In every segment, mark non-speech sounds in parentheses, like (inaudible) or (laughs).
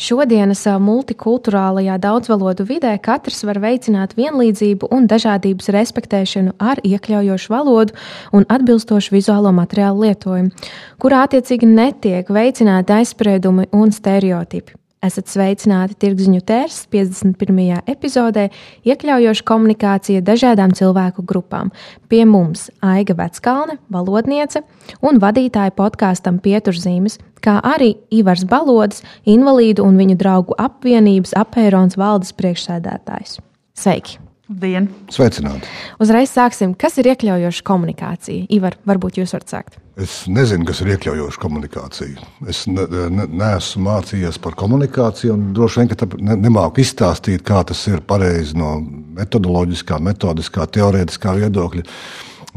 Šodienas multikulturālajā daudzvalodu vidē katrs var veicināt vienlīdzību un dažādības respektēšanu ar iekļaujošu valodu un atbilstošu vizuālo materiālu lietojumu, kurā attiecīgi netiek veicināti aizspriedumi un stereotipi. Esat sveicināti Tirgziņu tērs 51. epizodē, iekļaujoša komunikācija dažādām cilvēku grupām. Pie mums Aiga Veckalne, valodniece un vadītāja podkāstam Pieturzīmes, kā arī Ivars Balodis, invalīdu un viņu draugu apvienības apērons valdes priekšsēdētājs. Sveiki! Dien. Sveicināti! Uzreiz sāksim. Kas ir iekļaujoša komunikācija? Ivar, varbūt jūs varat sākt. Es nezinu, kas ir iekļaujoša komunikācija. Es ne, ne, neesmu mācījies par komunikāciju, un droši vien, ne, nemāku izstāstīt, kā tas ir pareizi no metodoloģiskā, metodiskā, teorētiskā viedokļa.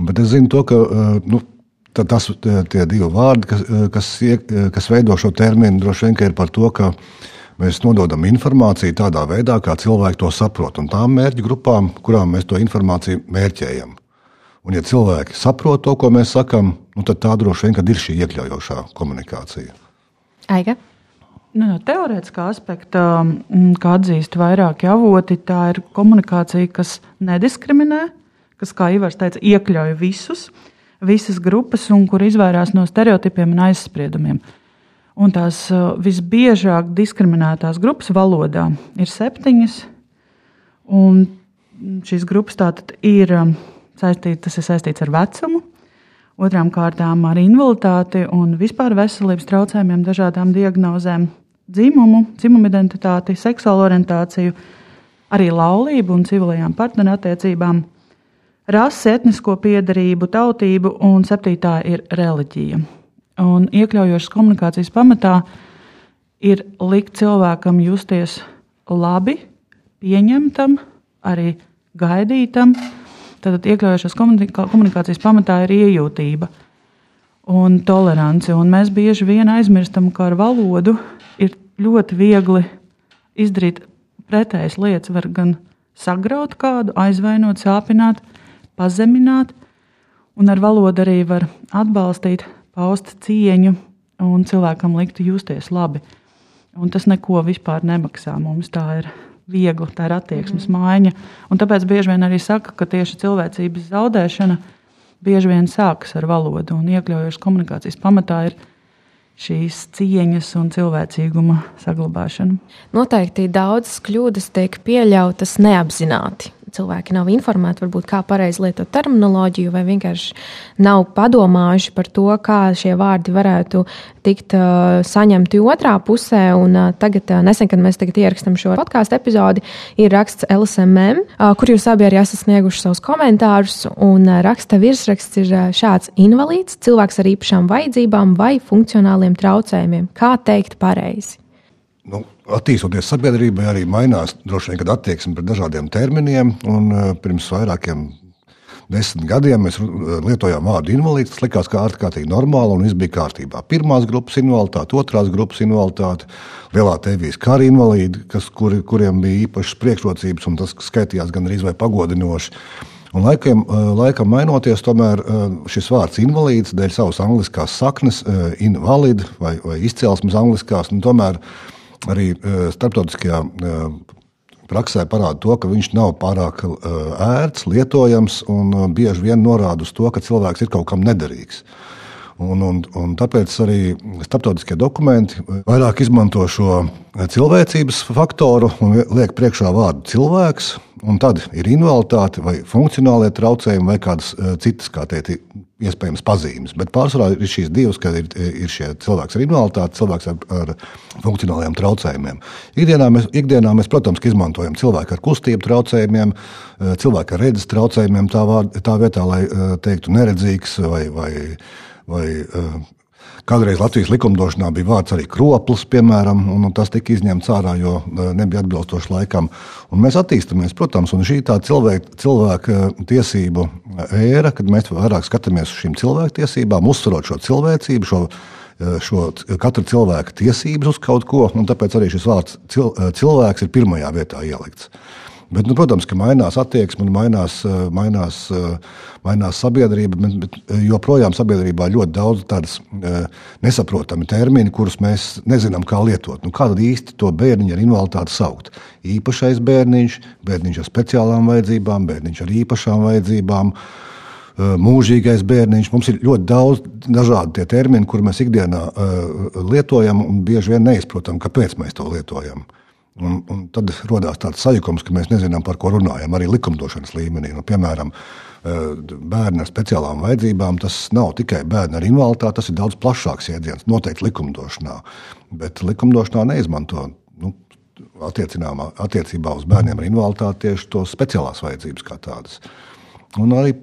Bet es zinu to, ka nu, tas, tie divi vārdi, kas, kas, kas veido šo terminu, droši vien ir par to, ka mēs nododam informāciju tādā veidā, kā cilvēki to saprot, un tām mērķu grupām, kurām mēs to informāciju mērķējam. Un, ja cilvēki saprot to, ko mēs sakām, nu, tad tā droši vien ir šī iekļaujošā komunikācija. Aiga? Nu, no teorētiskā aspekta, kā atzīst vairāki avoti, tā ir komunikācija, kas nediskriminē, kas, kā Ivars teica, iekļauj visus. Uh, visas grupas un kur izvairās no stereotipiem un aizspriedumiem. Un tās visbiežāk diskriminētās grupas valodā ir septiņas. Šīs grupas tātad ir saistītas, ir saistītas ar vecumu, otrām kārtām ar invaliditāti un vispār veselības traucējumiem, dažādām diagnozēm, dzimumu, dzimumu identitāti, seksuālo orientāciju, arī laulību un civilajām partnerattiecībām rasi, etnisko piedarību, tautību, un septītā ir reliģija. Un iekļaujošas komunikācijas pamatā ir likt cilvēkam justies labi, pieņemtam, arī gaidītam. Tad iekļaujošās komunikācijas pamatā ir iejūtība un tolerance. Un mēs bieži vien aizmirstam, ka ar valodu ir ļoti viegli izdarīt pretējas lietas. Var gan sagraut kādu, aizvainot, sāpināt, pazemināt, un ar valodu arī var atbalstīt, paust cieņu un cilvēkam liktu justies labi. Un tas neko vispār nemaksā. Mums tā ir viegli, tā ir attieksmes mm. maiņa. Un tāpēc bieži vien arī saka, ka tieši cilvēcības zaudēšana bieži vien sākas ar valodu. Un iekļaujošas komunikācijas pamatā ir šīs cieņas un cilvēcīguma saglabāšana. Noteikti daudzas kļūdas tiek pieļautas neapzināti cilvēki nav informēti, varbūt kā pareizi lietot terminoloģiju, vai vienkārši nav padomājuši par to, kā šie vārdi varētu tikt uh, saņemti otrā pusē. Un, uh, tagad, uh, nesen, kad mēs ierakstām šo podkāstu epizodi, ir raksts LSMM, uh, kur jūs abi arī esat snieguši savus komentārus. Un, uh, raksta virsraksts ir uh, šāds: invalīds, cilvēks ar īpašām vajadzībām vai funkcionāliem traucējumiem. Kā teikt pareizi? Nu, attīstoties sabiedrībai, arī mainās droši vien attieksme pret dažādiem terminiem. Un, uh, pirms vairākiem desmit gadiem mēs lietojām vārdu invalīds. Tas likās kā ārkārtīgi normāli un viss bija kārtībā. Pirmās grupas invaliditāte, otrās grupas invaliditāte, lielā tevijas kara invalīdi, kas, kuri, kuriem bija īpašas priekšrocības, un tas skaitījās gan arī pagodinoši. Un laikam, laikam mainoties, tomēr šis vārds invalīds dēļ savas angliskās saknes, invalid vai, vai izcelsmes angliskās, tomēr arī e, starptautiskajā e, praksē parāda to, ka viņš nav pārāk e, ērts, lietojams un bieži vien norāda uz to, ka cilvēks ir kaut kam nederīgs. Un, un, un tāpēc arī starptautiskie dokumenti vairāk izmanto šo cilvēcības faktoru un liek priekšā vārdu cilvēks. Tad ir invaliditāte, vai funkcionālie traucējumi, vai kādas citas, kā teikt, iespējams pazīmes. Bet pārsvarā ir šīs divas, kad ir, ir šie cilvēks ar invaliditāti, cilvēks ar, ar funkcionāliem traucējumiem. Ikdienā mēs, ikdienā mēs, protams, izmantojam cilvēku ar kustību traucējumiem, eh, cilvēku ar redzes traucējumiem, tā, vār, tā vietā, lai eh, teiktu neredzīgs vai, vai, vai eh, Kādreiz Latvijas likumdošanā bija vārds arī kroplis, piemēram, un, tas tika izņemts ārā, jo nebija atbilstoši laikam. Un mēs attīstāmies, protams, un šī tā cilvēka, cilvēka tiesību ēra, kad mēs vairāk skatāmies uz šīm cilvēktiesībām, uzsverot šo cilvēcību, šo, šo katra cilvēka tiesības uz kaut ko, un tāpēc arī šis vārds cilvēks ir pirmajā vietā ielikts. Bet, nu, protams, ka mainās attieksme, mainās, eh, mainās, eh, mainās sabiedrība, bet, bet eh, joprojām sabiedrībā ļoti daudz tādas nesaprotami termini, kurus mēs nezinām, kā lietot. Nu, kā tad īsti to bērniņu ar invaliditāti saukt? Īpašais bērniņš, bērniņš ar speciālām vajadzībām, bērniņš ar īpašām vajadzībām. Mūžīgais bērniņš. Mums ir ļoti daudz dažādu terminu, kurus mēs ikdienā uh, lietojam, un bieži vien neizprotam, kāpēc mēs to lietojam. Un, un tad radās tāds sajukums, ka mēs nezinām, par ko runājam arī likumdošanas līmenī. Nu, piemēram, eh, bērni ar speciālām vajadzībām tas nav tikai bērni ar invaliditāti, tas ir daudz plašāks jēdziens, noteikti likumdošanā. Bet likumdošanā neizmanto nu, attiecībā uz bērniem ar invaliditāti tieši tos speciālās vajadzības kā tādas. Un arī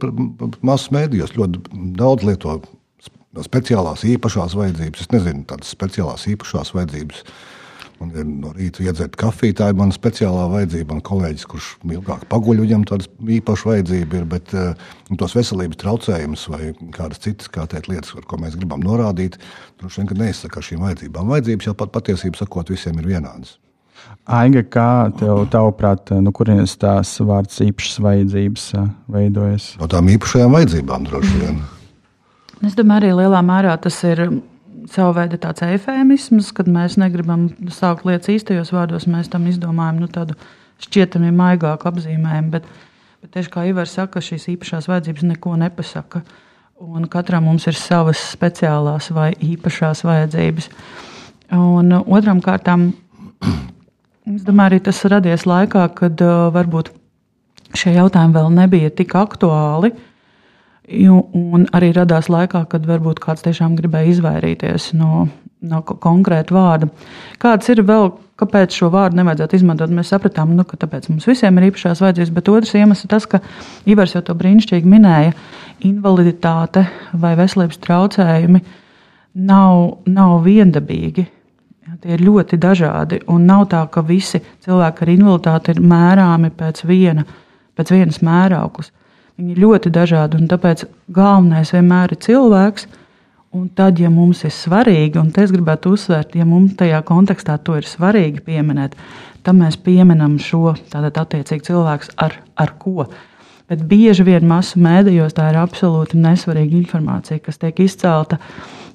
masu mēdījos ļoti daudz lieto speciālās īpašās vajadzības. Es nezinu, tādas speciālās īpašās vajadzības Man ir no rīta iedzert kafiju, tā ir mana speciālā vajadzība. Man kolēģis, kurš ilgāk paguļ, viņam tāda īpaša vajadzība ir. Bet uh, tos veselības traucējumus vai kādas citas kā teikt, lietas, ar ko mēs gribam norādīt, droši vien neizsaka šīm vajadzībām. Vajadzības jau pat patiesībā sakot, visiem ir vienādas. Aiga, kā tev, tavuprāt, no kurienes tās vārds īpašas vajadzības eh, veidojas? No tām īpašajām vajadzībām droši vien. Es domāju, arī lielā mērā tas ir savu veidu tāds efēmisms, kad mēs negribam saukt lietas īstajos vārdos, mēs tam izdomājam nu, tādu šķietami maigāku apzīmējumu. Bet, bet tieši kā Ivars saka, šīs īpašās vajadzības neko nepasaka. Un katram mums ir savas speciālās vai īpašās vajadzības. Un otram kārtām, (clears throat) es domāju, arī tas radies laikā, kad uh, varbūt šie jautājumi vēl nebija tik aktuāli. Uh, Un arī radās laikā, kad varbūt kāds tiešām gribēja izvairīties no, no konkrēta vārda. Kāds ir vēl, kāpēc šo vārdu nevajadzētu izmantot? Mēs sapratām, nu, ka tāpēc mums visiem ir īpašās vajadzības, bet otrs iemesls ir tas, ka Ivars jau to brīnišķīgi minēja. Invaliditāte vai veselības traucējumi nav, nav viendabīgi. Tie ir ļoti dažādi. Un nav tā, ka visi cilvēki ar invaliditāti ir mērāmi pēc, viena, pēc vienas mērauklas. Viņi ir ļoti dažādi, un tāpēc galvenais vienmēr ir cilvēks. Un tad, ja mums ir svarīgi, un es gribētu uzsvērt, ja mums tajā kontekstā to ir svarīgi pieminēt, tad mēs pieminam šo tātad attiecīgi cilvēku ar, ar ko. Bet bieži vien masu mēdījos tā ir absolūti nesvarīga informācija, kas tiek izcelta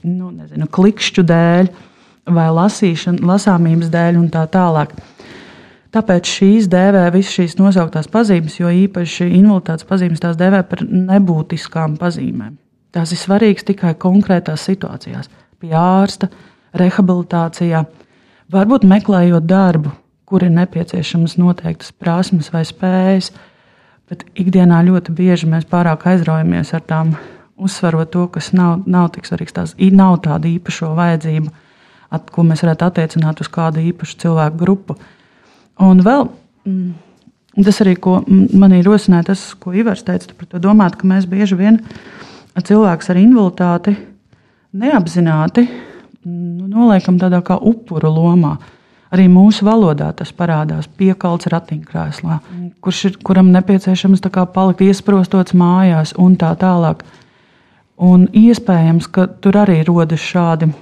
nu, nezinu, klikšķu dēļ vai lasāmības dēļ un tā tālāk. Tāpēc šīs dēvē visas šīs nosauktās pazīmes, jo īpaši invaliditātes pazīmes tās dēvē par nebūtiskām pazīmēm. Tās ir svarīgas tikai konkrētās situācijās, pie ārsta, rehabilitācijā, varbūt meklējot darbu, kur ir nepieciešamas noteiktas prasmes vai spējas. Bet ikdienā ļoti bieži mēs pārāk aizraujamies ar tām, uzsverot to, kas nav, nav tik svarīgs. Tās nav tāda īpaša vajadzība, at, ko mēs varētu attiecināt uz kādu īpašu cilvēku grupu. Un vēl mm, tas arī, ko manī rosināja, tas, ko Ivars teica par to domāt, ka mēs bieži vien cilvēks ar invaliditāti neapzināti nu, noliekam tādā kā upuru lomā. Arī mūsu valodā tas parādās piekalts ratiņkrēslā, kurš ir, kuram nepieciešams palikt iesprostots mājās un tā tālāk. Un iespējams, ka tur arī rodas šādi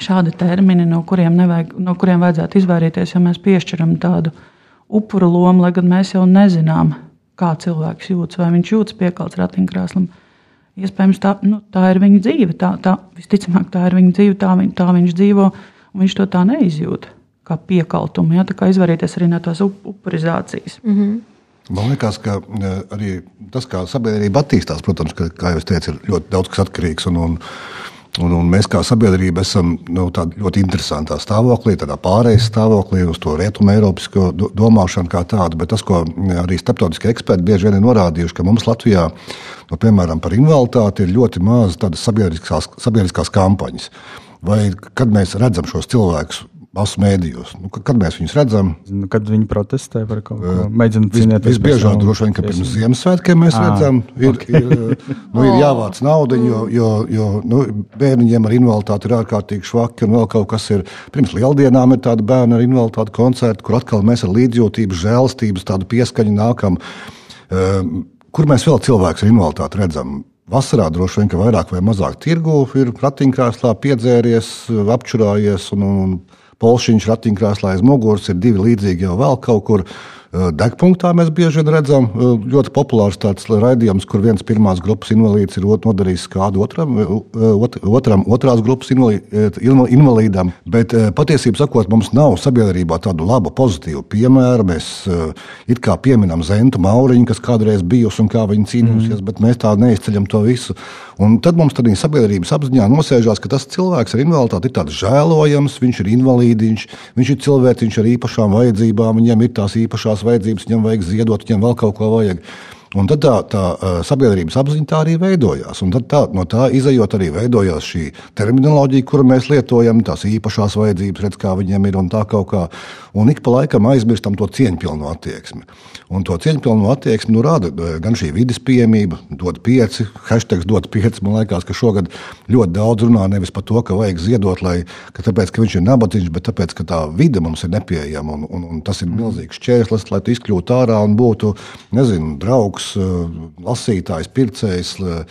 šādi termini, no kuriem, nevajag, no kuriem vajadzētu izvairīties, ja mēs piešķiram tādu upuru lomu, lai gan mēs jau nezinām, kā cilvēks jūtas, vai viņš jūtas piekalts ratiņkrēslam. Iespējams, tā, nu, tā ir viņa dzīve. Tā, tā, visticamāk, tā ir viņa dzīve, tā, viņ, tā viņš dzīvo, un viņš to tā neizjūt kā piekaltumu. Ja? Tā kā izvairīties arī no tās upurizācijas. Mm -hmm. Man liekas, ka e, arī tas, kā sabiedrība attīstās, protams, ka, kā jau es teicu, ir ļoti daudz kas atkarīgs. Un, un, Un, un mēs kā sabiedrība esam nu, ļoti interesantā stāvoklī, tādā pārejas stāvoklī uz to rietumu Eiropas domāšanu kā tādu. Bet tas, ko arī starptautiskie eksperti bieži vien ir norādījuši, ka mums Latvijā, nu, piemēram, par invaliditāti ir ļoti maz tādas sabiedriskās, sabiedriskās kampaņas. Vai kad mēs redzam šos cilvēkus masu mēdījos. Nu, kad mēs viņus redzam, nu, kad viņi protestē par kaut ko, mēģina cīnīties. Visbiežāk droši vien, ka pirms Ziemassvētkiem mēs à, redzam, ir, okay. ir, nu, ir (laughs) jāvāc nauda, jo, jo, jo nu, bērniņiem ar invaliditāti ir ārkārtīgi švaki, un vēl kaut kas ir. Pirms lieldienām ir tāda bērna ar invaliditāti koncerta, kur atkal mēs ar līdzjūtību, žēlstības, pieskaņu nākam. Um, kur mēs vēl cilvēkus ar invaliditāti redzam? Vasarā droši vien, ka vairāk vai mazāk tirgu ir ratiņkrēslā piedzēries, apčurājies un, un polšiņš ratiņkrēslā aiz muguras, ir divi līdzīgi jau vēl kaut kur. Degpunktā mēs bieži redzam ļoti populārs tāds raidījums, kur viens pirmās grupas invalīds ir nodarījis kādu otram, otram, otrās grupas invalīdam. Bet patiesībā sakot, mums nav sabiedrībā tādu labu, pozitīvu piemēru. Mēs it kā pieminam Zentu Mauriņu, kas kādreiz bijusi un kā viņa cīnījusies, mm. bet mēs tā neizceļam to visu. Un tad mums tādā sabiedrības apziņā nosēžās, ka tas cilvēks ar invaliditāti ir tāds žēlojams, viņš ir invalīds, viņš, ir cilvēks, viņš ar īpašām vajadzībām, viņam ir tās īpašās vajadzības, viņam vajag ziedot, viņam vēl kaut ko vajag. Un tad tā, tā sabiedrības apziņa tā arī veidojās. Un tad tā, no tā izējot arī veidojās šī terminoloģija, kuru mēs lietojam, tās īpašās vajadzības, redz, kā viņiem ir un tā kaut kā. Un ik pa laikam aizmirstam to cieņpilnu attieksmi. Un to cieņpilnu attieksmi nu, rada gan šī vidas pieejamība, dod pieci, hashtag dod pieci. Man liekas, ka šogad ļoti daudz runā nevis par to, ka vajag ziedot, lai, ka tāpēc, ka viņš ir nabadzīgs, bet tāpēc, ka tā vide mums ir nepieejama. Un, un, un tas ir milzīgs čērslis, lai tu izkļūtu ārā un būtu, nezinu, draugs draugs, eh, lasītājs, pircējs, eh,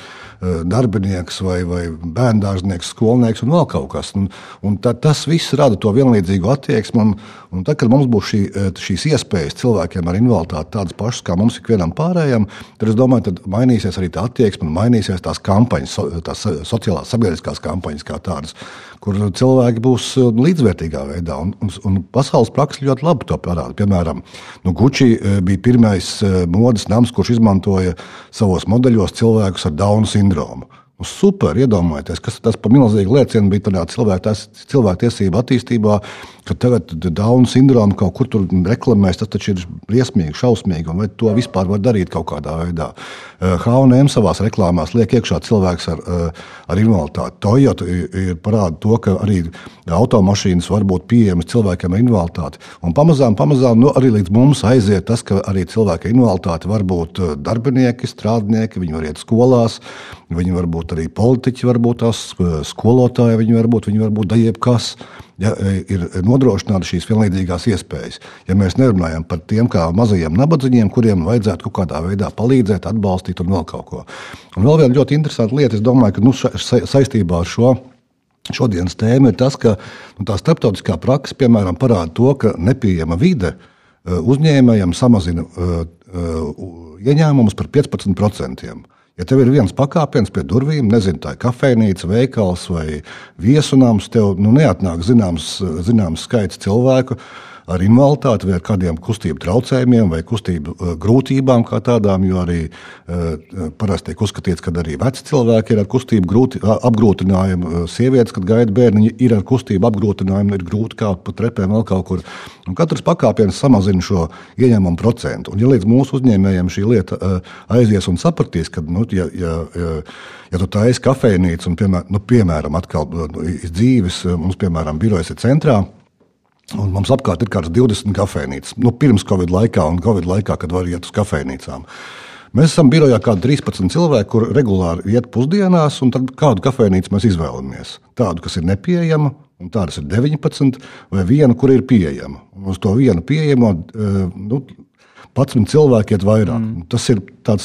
darbinieks vai, vai bērngārznieks, skolnieks un vēl kaut kas. Un, un tad, tas viss rada to vienlīdzīgu attieksmi. Un, un tad, kad mums būs šī, eh, šīs iespējas cilvēkiem ar invaliditāti tādas pašas kā mums ikvienam pārējiem, tad es domāju, ka mainīsies arī tā attieksme mainīsies tās kampaņas, tās sociālās sabiedriskās kampaņas kā tādas kur cilvēki būs uh, līdzvērtīgā veidā. Un, un, un pasaules praksa ļoti labi to parāda. Piemēram, nu, Gucci bija pirmais modes nams, kurš izmantoja savos modeļos cilvēkus ar Dauna sindromu. Super, iedomājieties, kas tas par milzīgu liecienu bija tādā cilvēktiesību attīstībā, ka tagad Dauna sindromu kaut kur tur reklamēs. Tas taču ir briesmīgi, šausmīgi. Vai to vispār var darīt kaut kādā veidā? H&M savā reklāmās liek iekšā cilvēks ar, ar invaliditāti. Toyota parāda to, ka arī automašīnas var būt pieejamas cilvēkiem ar invaliditāti. Un pamazām, pamazām nu, arī līdz mums aiziet tas, ka arī cilvēki ar invaliditāti var būt darbinieki, strādnieki, viņi var iet skolās. Viņi var būt arī politiķi, varbūt tās skolotāji, viņi var būt, viņi var būt jebkas. Ja, ir nodrošināta šīs vienlīdzīgās iespējas. Ja mēs nerunājam par tiem kā mazajiem nabadzīgiem, kuriem vajadzētu kaut kādā veidā palīdzēt, atbalstīt un vēl kaut ko. Un vēl viena ļoti interesanta lieta, es domāju, ka nu, sa saistībā ar šo šodienas tēmu ir tas, ka nu, tā starptautiskā praksa, piemēram, parāda to, ka nepieejama vide uzņēmējiem samazina uh, uh, ieņēmumus par 15%. Ja tev ir viens pakāpiens pie durvīm, nezinu, tā ir kafejnīca, veikals vai viesunāms, tev nu, neatnāk zināms, zināms skaits cilvēku ar invaliditāti vai ar kādiem kustību traucējumiem vai kustību uh, grūtībām kā tādām, jo arī uh, parasti tiek uzskatīts, ka arī veci cilvēki ir ar kustību grūti, apgrūtinājumu. Sievietes, kad gaida bērniņu, ir ar kustību apgrūtinājumu, ir grūti kāpt pa trepēm vēl kaut kur. Un katrs pakāpiens samazina šo ieņēmumu procentu. Un, ja līdz mūsu uzņēmējiem šī lieta aizies un sapratīs, ka, nu, ja, ja, ja, ja tu taisi kafejnīcu un, piemēram, nu, piemēram atkal dzīves, mums, piemēram, birojas ir centrā, Un mums apkārt ir kaut kādas 20 kafejnīcas. Nu, pirms Covid laikā un Covid laikā, kad var iet uz kafejnīcām. Mēs esam birojā kā 13 cilvēki, kur regulāri iet pusdienās, un kādu kafejnīcu mēs izvēlamies. Tādu, kas ir nepieejama, un tādas ir 19, vai vienu, kur ir pieejama. Un uz to vienu pieejamo eh, nu, 11 cilvēki iet vairāk. Mm. Tas ir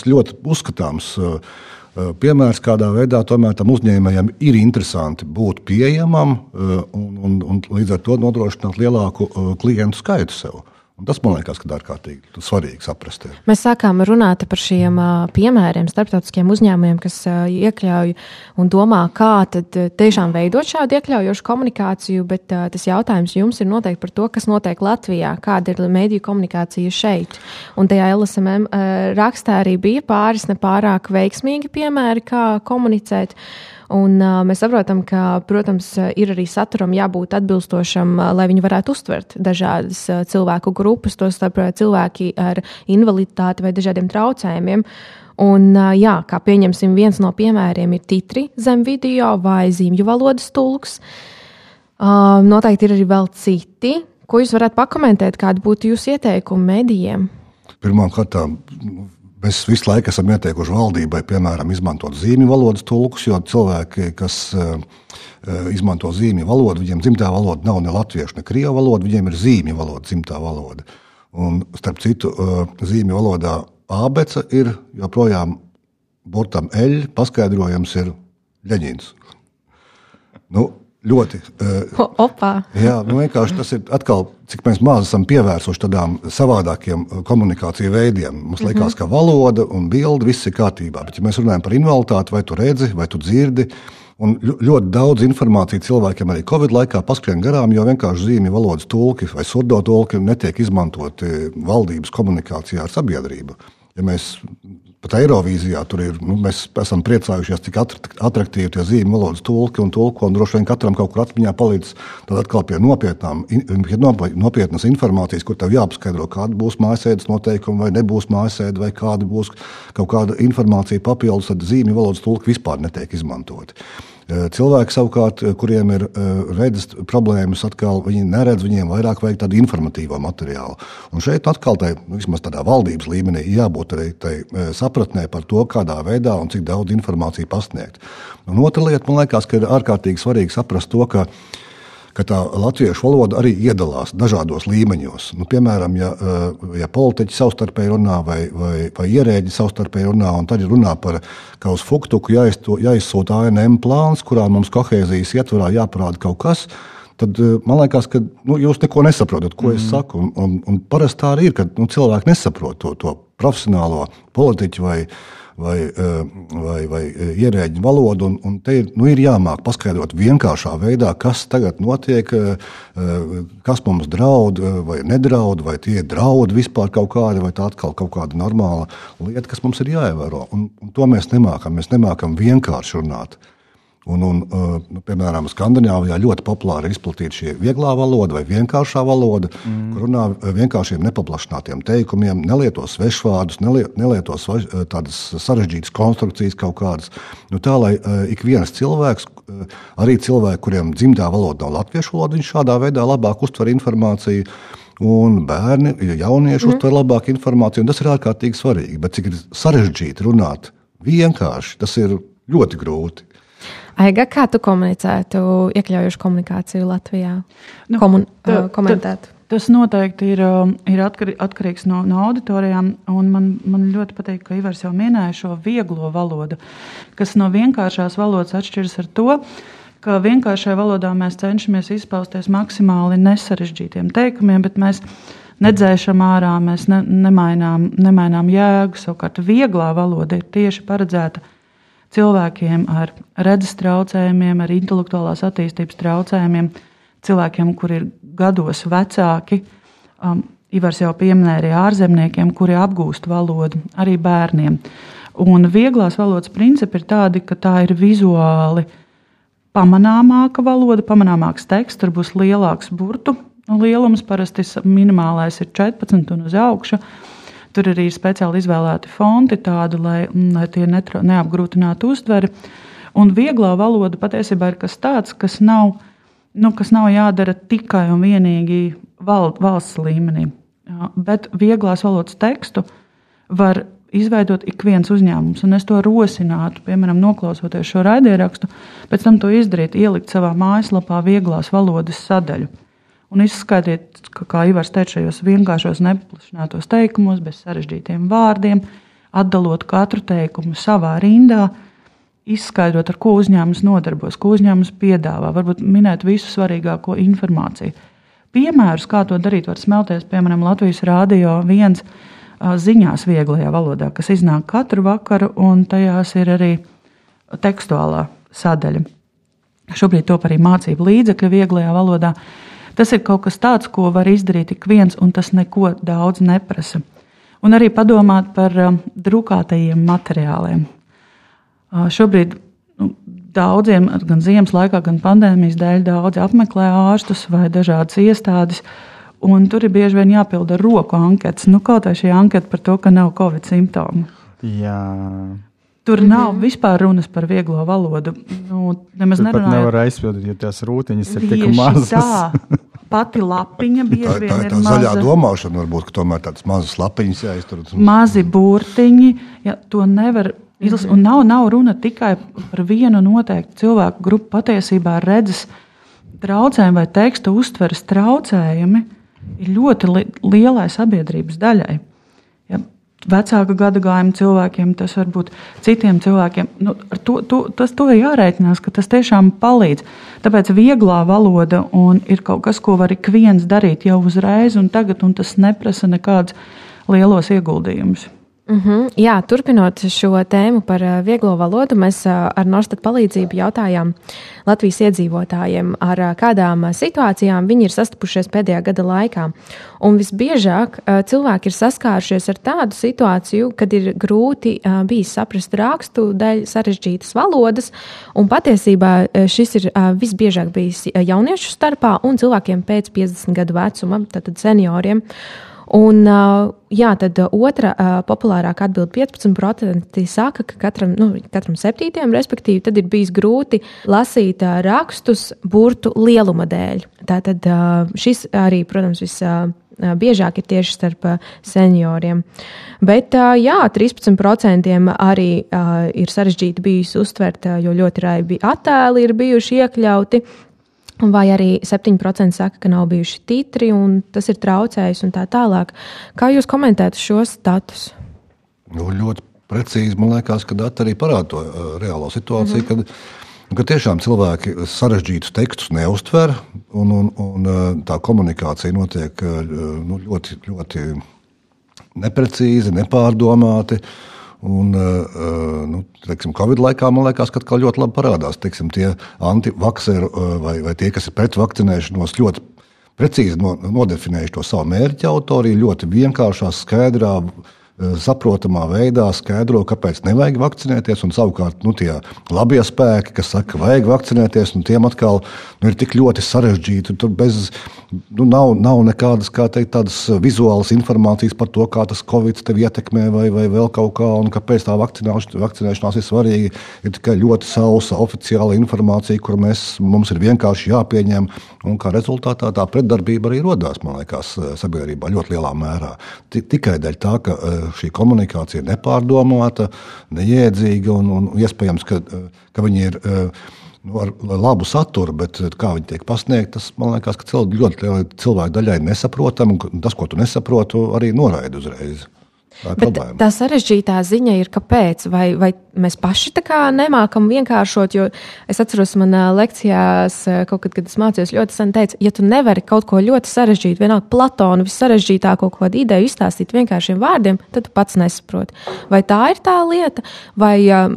ļoti uzskatāms uh, piemērs, kādā veidā tomēr tam uzņēmējam ir interesanti būt pieejamam eh, un, un, un līdz ar to nodrošināt lielāku eh, klientu skaitu sev. Un tas man liekas, ka ārkārtīgi svarīgi saprast. Ir. Mēs sākām runāt par šiem piemēriem starptautiskiem uzņēmumiem, kas iekļauj un domā, kā tiešām veidot šādu iekļaujošu komunikāciju, bet tas jautājums jums ir noteikti par to, kas notiek Latvijā, kāda ir mediju komunikācija šeit. Un tajā LSMM rakstā arī bija pāris nepārāk veiksmīgi piemēri, kā komunicēt. Un, uh, mēs saprotam, ka, protams, ir arī saturam jābūt atbilstošam, uh, lai viņi varētu uztvert dažādas uh, cilvēku grupas, to starp cilvēki ar invaliditāti vai dažādiem traucējumiem. Un, uh, jā, kā pieņemsim, viens no piemēriem ir titri zem video vai zīmju valodas tulks. Uh, noteikti ir arī vēl citi. Ko jūs varētu pakomentēt, kādi būtu jūsu ieteikumi medijiem? Pirmkārt, mēs visu laiku esam ieteikuši valdībai, piemēram, izmantot zīmju valodas tulkus, jo cilvēki, kas uh, izmanto zīmju valodu, viņiem dzimtā valoda nav ne latviešu, ne krievu valoda, viņiem ir zīmju valoda, dzimtā valoda. Un, starp citu, uh, zīmju valodā abece ir joprojām burtam eļļa, paskaidrojams ir Leņķins. Nu, Ļoti. Uh, Opā. Jā, nu vienkārši tas ir atkal, cik maz esam pievērsuši tādām savādākiem eh, komunikāciju veidiem. Mums liekas, mm -hmm. ka valoda un bilde viss ir kārtībā. Bet, ja mēs runājam par invaliditāti, vai tu redzi, vai tu dzirdi, Un ļoti daudz informācijas cilvēkiem arī Covid laikā paskrien garām, jo vienkārši zīmju valodas tulki vai surdo tulki netiek izmantoti valdības komunikācijā ar sabiedrību. Ja mēs pat Eirovīzijā tur ir. Nu, mēs esam priecājušies, cik attraktīvi tie zīmju valodas tulki un tulko. Un droši vien katram kaut kur atmiņā palīdz tad atkal pie nopietnām, pie nopietnas informācijas, kur tev jāpaskaidro, kāda būs mājasēdes noteikumi, vai nebūs mājasēde, vai kāda būs kaut kāda informācija papildus. Tad zīmju valodas tulki vispār netiek izmantoti. Cilvēki savukārt, kuriem ir redzes problēmas, atkal viņi neredz, viņiem vairāk vajag tādu informatīvo materiālu. Un šeit atkal tai, nu, vismaz tādā valdības līmenī jābūt arī tai sapratnē par to, kādā veidā un cik daudz informāciju pasniegt. Un otra lieta, man liekas, ka ir ārkārtīgi svarīgi saprast to, ka ka tā latviešu valoda arī iedalās dažādos līmeņos. Nu, piemēram, ja, eh, ja politiķi savstarpēji runā vai, vai, vai ierēģi savstarpēji runā, un tad ir runā par kā uz Fuktuku jāizsūta ANM plāns, kurā mums kohēzijas ietvarā jāparāda kaut kas. Tad eh, man liekas, ka nu, jūs neko nesaprotat, ko mm. es saku. Un, un, un parasti tā arī ir, ka nu, cilvēki nesaprot to, to profesionālo politiķu vai, vai, eh, vai, vai eh, ierēģiņu valodu. Un, un te nu, ir jāmāk paskaidrot vienkāršā veidā, kas tagad notiek, eh, kas mums draud vai nedraud, vai tie draudi vispār kaut kādi, vai tā atkal kaut kāda normāla lieta, kas mums ir jāievēro. Un, un to mēs nemākam. Mēs nemākam vienkārši runāt. Un, un, uh, nu, piemēram, Skandinavijā ļoti populāri izplatīta šī vieglā valoda vai vienkāršā valoda, mm. kur runā vienkāršiem nepaplašinātiem teikumiem, nelieto svešvārdus, nelieto uh, tādas sarežģītas konstrukcijas kaut kādas. Nu, tā lai uh, ik viens cilvēks, arī cilvēki, kuriem dzimtā valoda nav latviešu valoda, viņš šādā veidā labāk uztver informāciju. Un bērni, jaunieši mm. uztver labāk informāciju, un tas ir ārkārtīgi svarīgi. Bet cik ir sarežģīti runāt vienkārši, tas ir ļoti grūti. Aiga, kā tu komunicētu iekļaujošu komunikāciju Latvijā? Nu, Komun, tā, komentēt. Tā, tas noteikti ir, ir atkarīgs no, no auditorijām. Man, man ļoti patīk, ka Ivars jau minēja šo vieglo valodu, kas no vienkāršās valodas atšķiras ar to, ka vienkāršajā valodā mēs cenšamies izpausties maksimāli nesarežģītiem teikumiem, bet mēs nedzēšam ārā, mēs ne, nemainām, nemainām jēgu. Savukārt, vieglā valoda ir tieši paredzēta cilvēkiem ar redzes traucējumiem, ar intelektuālās attīstības traucējumiem, cilvēkiem, kuri ir gados vecāki. Um, Ivars jau pieminēja arī ārzemniekiem, kuri apgūst valodu, arī bērniem. Un vieglās valodas principi ir tādi, ka tā ir vizuāli pamanāmāka valoda, pamanāmāks teksts, tur būs lielāks burtu lielums, parasti minimālais ir 14 un uz augšu. Tur arī ir speciāli izvēlēti fonti, tādi, lai, mm, lai tie netra, neapgrūtinātu uztveri. Un vieglā valoda patiesībā ir kas tāds, kas nav, nu, kas nav jādara tikai un vienīgi val, valsts līmenī. Bet vieglās valodas tekstu var izveidot ik viens uzņēmums. Un es to rosinātu, piemēram, noklausoties šo raidierakstu, pēc tam to izdarīt, ielikt savā mājaslapā vieglās valodas sadaļu un izskaidrot, ka, kā Ivars teica, šajos vienkāršos, nepaplašinātos teikumos, bez sarežģītiem vārdiem, atdalot katru teikumu savā rindā, izskaidrot, ar ko uzņēmums nodarbojas, ko uzņēmums piedāvā, varbūt minēt visu svarīgāko informāciju. Piemērus, kā to darīt, var smelties, piemēram, Latvijas Rādio viens ziņās vieglajā valodā, kas iznāk katru vakaru, un tajās ir arī tekstuālā sadaļa. Šobrīd top arī mācību līdzekļu vieglajā valodā. Tas ir kaut kas tāds, ko var izdarīt ik viens, un tas neko daudz neprasa. Un arī padomāt par um, drukātajiem materiāliem. Uh, šobrīd nu, daudziem, gan ziemas laikā, gan pandēmijas dēļ, daudzi apmeklē ārstus vai dažādas iestādes. Un tur ir bieži vien jāpilda roku anketas. Nu, kaut kā šī anketa par to, ka nav covid simptomu. Jā. Tur -hmm. nav vispār runas par vieglo valodu. Nu, nemaz nerunājot. Nevar aizpildīt, jo tās rūtiņas ir tik mazas. Tā. (laughs) Pati lapiņa bieži tā, vien tā, ir. Tā ir zaļā maza. domāšana, varbūt, ka tomēr tādas mazas lapiņas jāiztur. Mazi burtiņi, ja to nevar izlasīt. Un nav, nav runa tikai par vienu noteiktu cilvēku grupu. Patiesībā redzes traucējumi vai teksta uztveres traucējumi ir ļoti li lielai sabiedrības daļai vecāka gada gājuma cilvēkiem, tas var būt citiem cilvēkiem. Nu, to, to, tas to ir jārēķinās, ka tas tiešām palīdz. Tāpēc vieglā valoda ir kaut kas, ko var ik viens darīt jau uzreiz un tagad, un tas neprasa nekādus lielos ieguldījumus. Mm -hmm. Jā, turpinot šo tēmu par uh, vieglo valodu, mēs uh, ar Norstat palīdzību jautājām Latvijas iedzīvotājiem, ar uh, kādām situācijām viņi ir sastapušies pēdējā gada laikā. Un visbiežāk cilvēki ir saskārušies ar tādu situāciju, kad ir grūti bijis saprast rakstu dēļ sarežģītas valodas, un patiesībā šis ir visbiežāk bijis jauniešu starpā un cilvēkiem pēc 50 gadu vecuma, tātad senioriem. Un, jā, tad otra populārākā atbilde 15% saka, ka katram, nu, katram septītajam, respektīvi, tad ir bijis grūti lasīt rakstus burtu lieluma dēļ. Tātad šis arī, protams, viss biežāk ir tieši starp senioriem. Bet jā, 13% arī ir sarežģīti bijis uztvert, jo ļoti raibi attēli ir bijuši iekļauti. Vai arī 7% saka, ka nav bijuši titri, un tas ir traucējis, un tā tālāk. Kā jūs komentētu šos datus? Nu, ļoti precīzi, man liekas, ka dati arī parāda to uh, reālo situāciju. Mm -hmm. kad, ka tiešām cilvēki sarežģītus tekstus neustver, un, un, un uh, tā komunikācija notiek uh, nu, ļoti, ļoti neprecīzi, nepārdomāti. Uh, Un, uh, nu, teiksim, Covid laikā man liekas, ka ļoti labi parādās teiksim, tie antivakseri uh, vai, vai tie, kas ir pret vakcinēšanos, ļoti precīzi no, nodefinējuši to savu mērķa autoriju, ļoti vienkāršā, skaidrā Eh, saprotamā veidā skaidro, kāpēc nevajag vakcinēties. Un savukārt nu, tie labie spēki, kas saka, ka vajag vakcinēties, un tiem atkal nu, ir tik ļoti sarežģīti. Tur bez, nu, nav, nav nekādas teikt, tādas vizuālas informācijas par to, kā tas covid tevi ietekmē, vai, vai vēl kaut kā, un kāpēc tā vakcinēšanās ir svarīga. Ir tikai ļoti sausa oficiāla informācija, kur mēs, mums ir vienkārši jāpieņem. Un kā rezultātā tā pretdarbība arī radās, man liekas, sabiedrībā ļoti lielā mērā. Tikai dēļ tā, ka eh, šī komunikācija ir nepārdomāta, neiedzīga un, un iespējams, ka, ka viņi ir. Nu, ar labu saturu, bet kā viņi tiek pasniegti, tas man liekas, ka cilvēku, ļoti cilvēku daļai nesaprotami. Tas, ko tu nesaproti, arī noraida uzreiz. Tā, Bet tā sarežģītā ziņa ir, kāpēc? Vai, vai mēs paši tā kā nemākam vienkāršot? Jo es atceros, manā lekcijās, kaut kad, kad es mācījos, ļoti sen teica, ja tu nevari kaut ko ļoti sarežģītu, vienalga Platonu vissarežģītāko kaut kādu ideju izstāstīt vienkāršiem vārdiem, tad tu pats nesaproti. Vai tā ir tā lieta, vai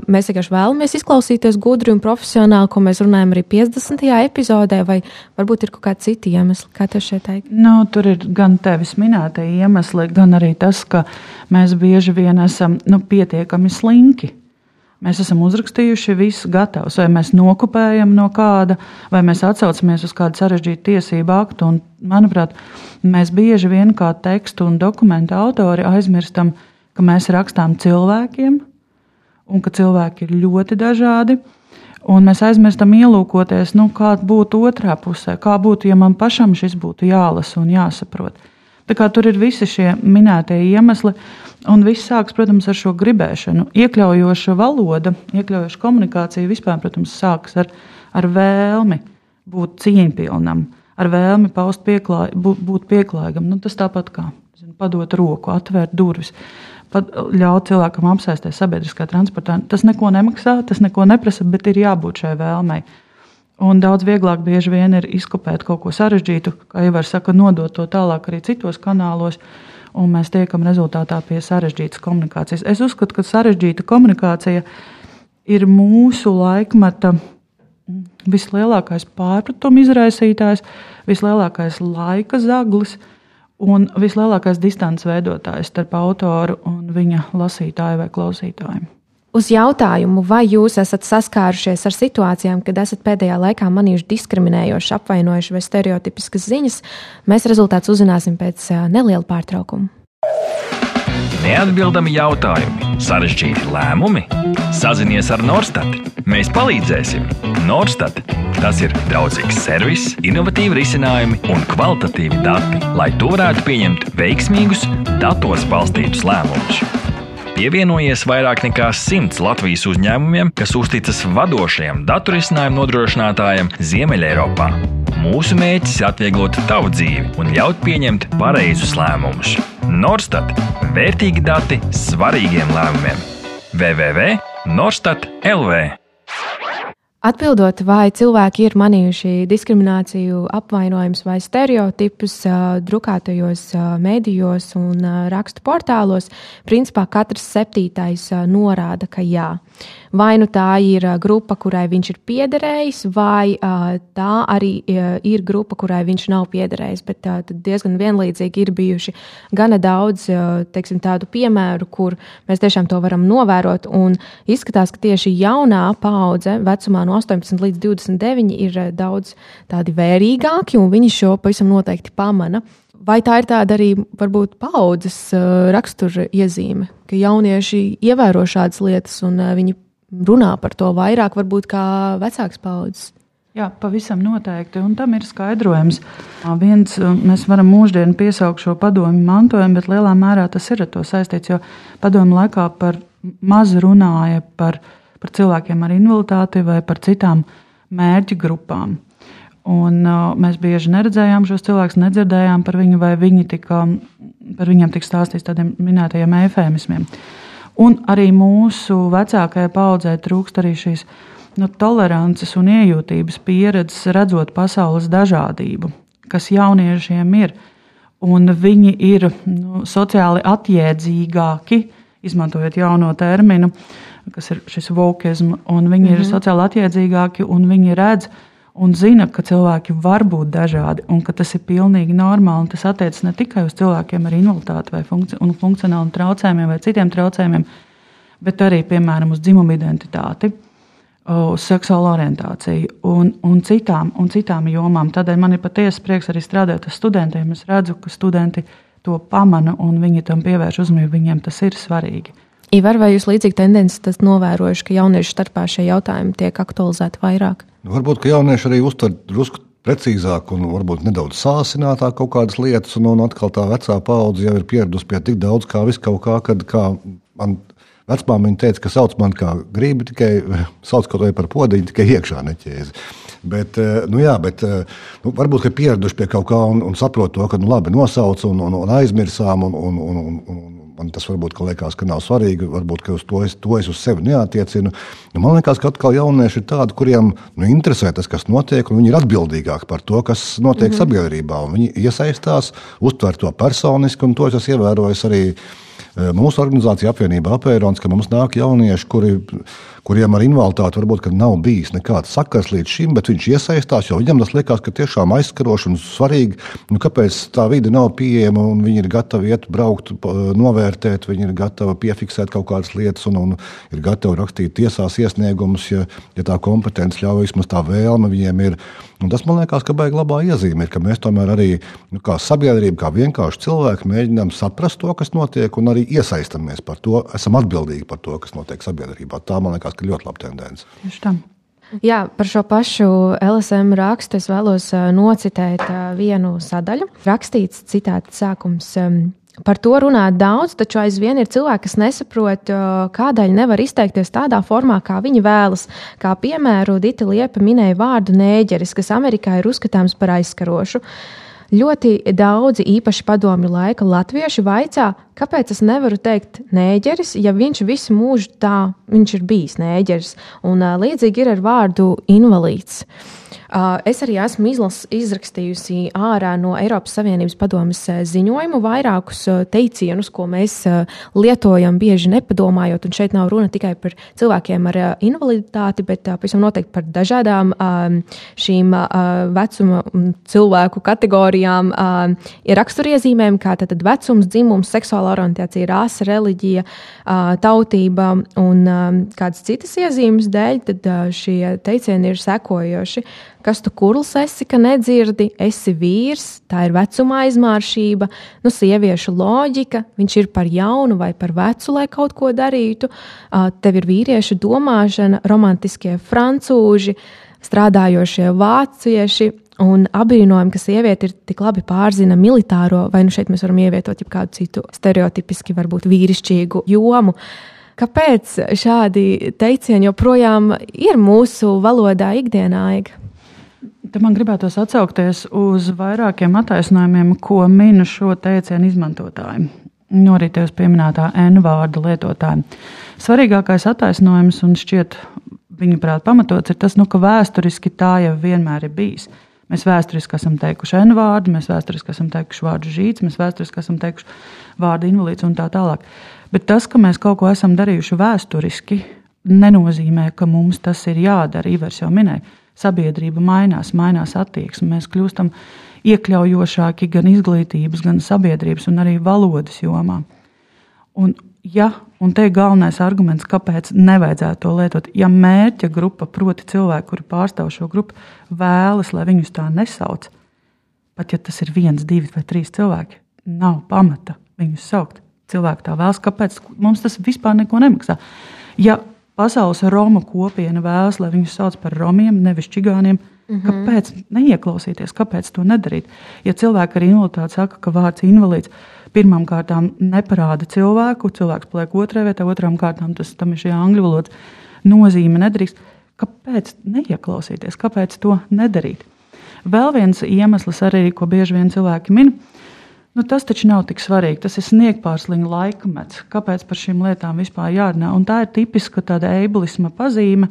mēs vienkārši vēlamies izklausīties gudri un profesionāli, ko mēs runājam arī 50. epizodē, vai varbūt ir kaut kādi citi iemesli, kā tev šeit teikt? Nu, tur ir gan tevis minētie iemesli, gan arī tas, ka mēs bieži vien esam nu, pietiekami slinki. Mēs esam uzrakstījuši visu gatavs, vai mēs nokopējam no kāda, vai mēs atsaucamies uz kādu sarežģītu tiesību aktu. Un, manuprāt, mēs bieži vien kā tekstu un dokumentu autori aizmirstam, ka mēs rakstām cilvēkiem, un ka cilvēki ir ļoti dažādi. Un mēs aizmirstam ielūkoties, nu, kāda būtu otrā pusē, kā būtu, ja man pašam šis būtu jālasa un jāsaprot. Tur ir visi šie minētie iemesli, un viss sākas, protams, ar šo gribēšanu. Iekļaujoša valoda, iekļaujoša komunikācija vispār, protams, sākas ar, ar vēlmi būt cieņpilnam, ar vēlmi paust pieklāj, būt pieklājīgam. Nu, tas tāpat kā zin, padot roku, atvērt durvis. Pat ļaut cilvēkam apsēsties sabiedriskā transportā. Tas neko nemaksā, tas neko neprasa, bet ir jābūt šai vēlmei. Un daudz vieglāk bieži vien ir izkopēt kaut ko sarežģītu, kā jau var saka, nodot to tālāk arī citos kanālos, un mēs tiekam rezultātā pie sarežģītas komunikācijas. Es uzskatu, ka sarežģīta komunikācija ir mūsu laikmeta vislielākais pārpratuma izraisītājs, vislielākais laika zaglis un vislielākais distants veidotājs starp autoru un viņa lasītāju vai klausītāju. Uz jautājumu, vai jūs esat saskārušies ar situācijām, kad esat pēdējā laikā manījuši diskriminējoši, apvainojuši vai stereotipiskas ziņas, mēs rezultātus uzzināsim pēc neliela pārtraukuma. Neatbildami jautājumi Sarežģīti lēmumi? Sazinies ar Norstat. Mēs palīdzēsim. Norstat. Tas ir draudzīgs servis, innovatīvi risinājumi un kvalitatīvi dati, lai tu varētu pieņemt veiksmīgus, datos balstītus lēmumus. Pievienojies vairāk nekā simts Latvijas uzņēmumiem, kas uzticas vadošajam datorisinājumu nodrošinātājam Ziemeļeiropā. Mūsu mērķis ir atvieglot tavu dzīvi un ļaut pieņemt pareizus lēmumus. Norstat - vērtīgi dati svarīgiem lēmumiem. www.norstat LV Atbildot, vai cilvēki ir manījuši diskrimināciju, apvainojumus vai stereotipus drukātajos medijos un rakstu portālos, principā katrs septītais norāda, ka jā. Vai nu tā ir grupa, kurai viņš ir piederējis, vai tā arī ir grupa, kurai viņš nav piederējis. Bet diezgan vienlīdzīgi ir bijuši gana daudz teiksim, tādu piemēru, kur mēs tiešām to varam novērot. Un izskatās, ka tieši jaunā paudze vecumā no no 18 līdz 29 ir daudz tādi vērīgāki, un viņi šo pavisam noteikti pamana. Vai tā ir tāda arī varbūt paudzes rakstura iezīme, ka jaunieši ievēro šādas lietas un viņi runā par to vairāk, varbūt kā vecāks paudzes? Jā, pavisam noteikti. Un tam ir skaidrojums. Viens, mēs varam mūždienu piesaukt šo padomu mantojumu, bet lielā mērā tas ir ar to saistīts. Jo padomu laikā par maz runāja par par cilvēkiem ar invaliditāti vai par citām mērķu grupām. Un, uh, mēs bieži neredzējām šos cilvēkus, nedzirdējām par viņu, vai viņi tika, par viņiem tika stāstīts tādiem minētajiem efēmismiem. Un arī mūsu vecākajai paudzei trūkst arī šīs nu, tolerances un iejūtības pieredzes, redzot pasaules dažādību, kas jauniešiem ir. Un viņi ir nu, sociāli atjēdzīgāki, izmantojot jauno terminu, kas ir šis vokisms, un viņi mm -hmm. ir mhm. sociāli attiecīgāki, un viņi redz un zina, ka cilvēki var būt dažādi, un ka tas ir pilnīgi normāli. Tas attiecas ne tikai uz cilvēkiem ar invaliditāti vai funkci un funkcionāliem traucējumiem vai citiem traucējumiem, bet arī, piemēram, uz dzimumu identitāti. Uz seksuālo orientāciju un, un, citām, un citām jomām. Tādēļ man ir patiesi prieks arī strādāt ar studentiem. Es redzu, ka studenti to pamana un viņi tam pievērš uzmanību. Viņiem tas ir svarīgi. Ivar, vai jūs līdzīgi tendenci novērojuši, ka jauniešu starpā šie jautājumi tiek aktualizēti vairāk? Nu, varbūt, ka jaunieši arī uztver drusku precīzāk un varbūt nedaudz sāsinātāk kaut kādas lietas, un, un atkal tā vecā paudze jau ir pieradusi pie tik daudz kā viskaut kā, kad kā man vecmāmiņa teica, ka sauc man kā gribi, tikai (laughs) sauc kaut vai par podiņu, tikai iekšā neķēzi. Bet, eh, nu jā, bet eh, nu, varbūt ir pieraduši pie kaut kā un, un saprot to, ka nu, labi nosauc un, un, un aizmirsām. Un, un, un, un, un, Man tas varbūt ka liekas, ka nav svarīgi, varbūt uz to es, to es uz sevi neatiecinu. Nu, man liekas, ka atkal jaunieši ir tādi, kuriem nu, interesē tas, kas notiek, un viņi ir atbildīgāki par to, kas notiek mm -hmm. sabiedrībā. Viņi iesaistās, uztver to personiski, un to es esmu ievērojis arī mūsu organizācija apvienība apērons, ka mums nāk jaunieši, kuri, kuriem ar invaliditāti varbūt nav bijis nekāds sakars līdz šim, bet viņš iesaistās, jo viņam tas liekas, ka tiešām aizskaroši un svarīgi, nu, kāpēc tā vide nav pieejama un viņi ir gatavi iet, braukt, novērtēt, viņi ir gatavi piefiksēt kaut kādas lietas un, un ir gatavi rakstīt tiesās iesniegumus, ja, ja tā kompetence ļauj, vismaz tā vēlme viņiem ir. Un tas man liekas, ka beigas labā iezīme ir, ka mēs tomēr arī nu, kā sabiedrība, kā vienkārši cilvēki mēģinām saprast to, kas notiek, un arī iesaistamies par to, esam atbildīgi par to, kas notiek sabiedrībā. Tā man liekas, ka ļoti laba tendence. Tieši tā. Jā, par šo pašu LSM rakstu es vēlos nocitēt vienu sadaļu. Rakstīts citāts sākums. Par to runā daudz, taču aizvien ir cilvēki, kas nesaprot, kādēļ nevar izteikties tādā formā, kā viņi vēlas. Kā piemēru Dita Liepa minēja vārdu nēģeris, kas Amerikā ir uzskatāms par aizskarošu. Ļoti daudzi īpaši padomju laika latvieši vaicā, kāpēc es nevaru teikt nēģeris, ja viņš visu mūžu tā, viņš ir bijis nēģeris. Un līdzīgi ir ar vārdu invalīds. Uh, Uh, es arī esmu izlas, izrakstījusi ārā no Eiropas Savienības padomes uh, ziņojumu vairākus teicienus, ko mēs lietojam bieži nepadomājot. Un šeit nav runa tikai par cilvēkiem ar invaliditāti, bet pavisam noteikti par dažādām šīm vecuma cilvēku kategorijām, raksturiezīmēm, kā tad vecums, dzimums, seksuāla orientācija, rāse, reliģija, tautība un kādas citas iezīmes dēļ, tad šie teicieni ir sekojoši kas tu kurls esi, ka nedzirdi, esi vīrs, tā ir vecuma aizmāršība, nu, sieviešu loģika, viņš ir par jaunu vai par vecu, lai kaut ko darītu, tev ir vīriešu domāšana, romantiskie francūži, strādājošie vācieši. Un apbrīnojam, ka sieviete ir tik labi pārzina militāro, vai nu šeit mēs varam ievietot kādu citu stereotipiski, varbūt vīrišķīgu jomu. Kāpēc šādi teicieni joprojām ir mūsu valodā ikdienā? Te man gribētos atsaukties uz vairākiem attaisnojumiem, ko min šo teicienu izmantotāji. No arī tevis pieminētā N vārda lietotāji. Svarīgākais attaisnojums, un šķiet, viņuprāt, pamatots, ir tas, nu, ka vēsturiski tā jau vienmēr ir bijis. Mēs vēsturiski esam teikuši N vārdu, mēs vēsturiski esam teikuši vārdu žīts, mēs vēsturiski esam teikuši vārdu invalīds un tā tālāk. Bet tas, ka mēs kaut ko esam darījuši vēsturiski, nenozīmē, ka mums tas ir jādara. Ivers jau minēja sabiedrība mainās, mainās attieksme. Mēs kļūstam iekļaujošāki gan izglītības, gan sabiedrības un arī valodas jomā. Un, ja, un te ir galvenais arguments, kāpēc nevajadzētu to lietot. Ja mērķa grupa, proti, cilvēki, kuri pārstāv šo grupu, vēlas, lai viņus tā nesauc, pat ja tas ir viens, divi vai trīs cilvēki, nav pamata viņus saukt. Cilvēki tā vēlas, kāpēc mums tas vispār neko nemaksā. Ja pasaules Romu kopiena vēlas, lai viņus sauc par romiem, nevis čigāniem. Mm -hmm. Kāpēc neieklausīties, kāpēc to nedarīt? Ja cilvēki ar invaliditāti saka, ka vārds invalīds pirmām kārtām neparāda cilvēku, cilvēks paliek otrajā vietā, otrām kārtām tas tam ir šī angļu valodas nozīme nedrīkst. Kāpēc neieklausīties, kāpēc to nedarīt? Vēl viens iemesls, arī, ko bieži vien cilvēki min, ir Nu, tas taču nav tik svarīgi. Tas ir sniegpārsliņa laikmets. Kāpēc par šīm lietām vispār jārunā? Un tā ir tipiska tāda eiblisma pazīme.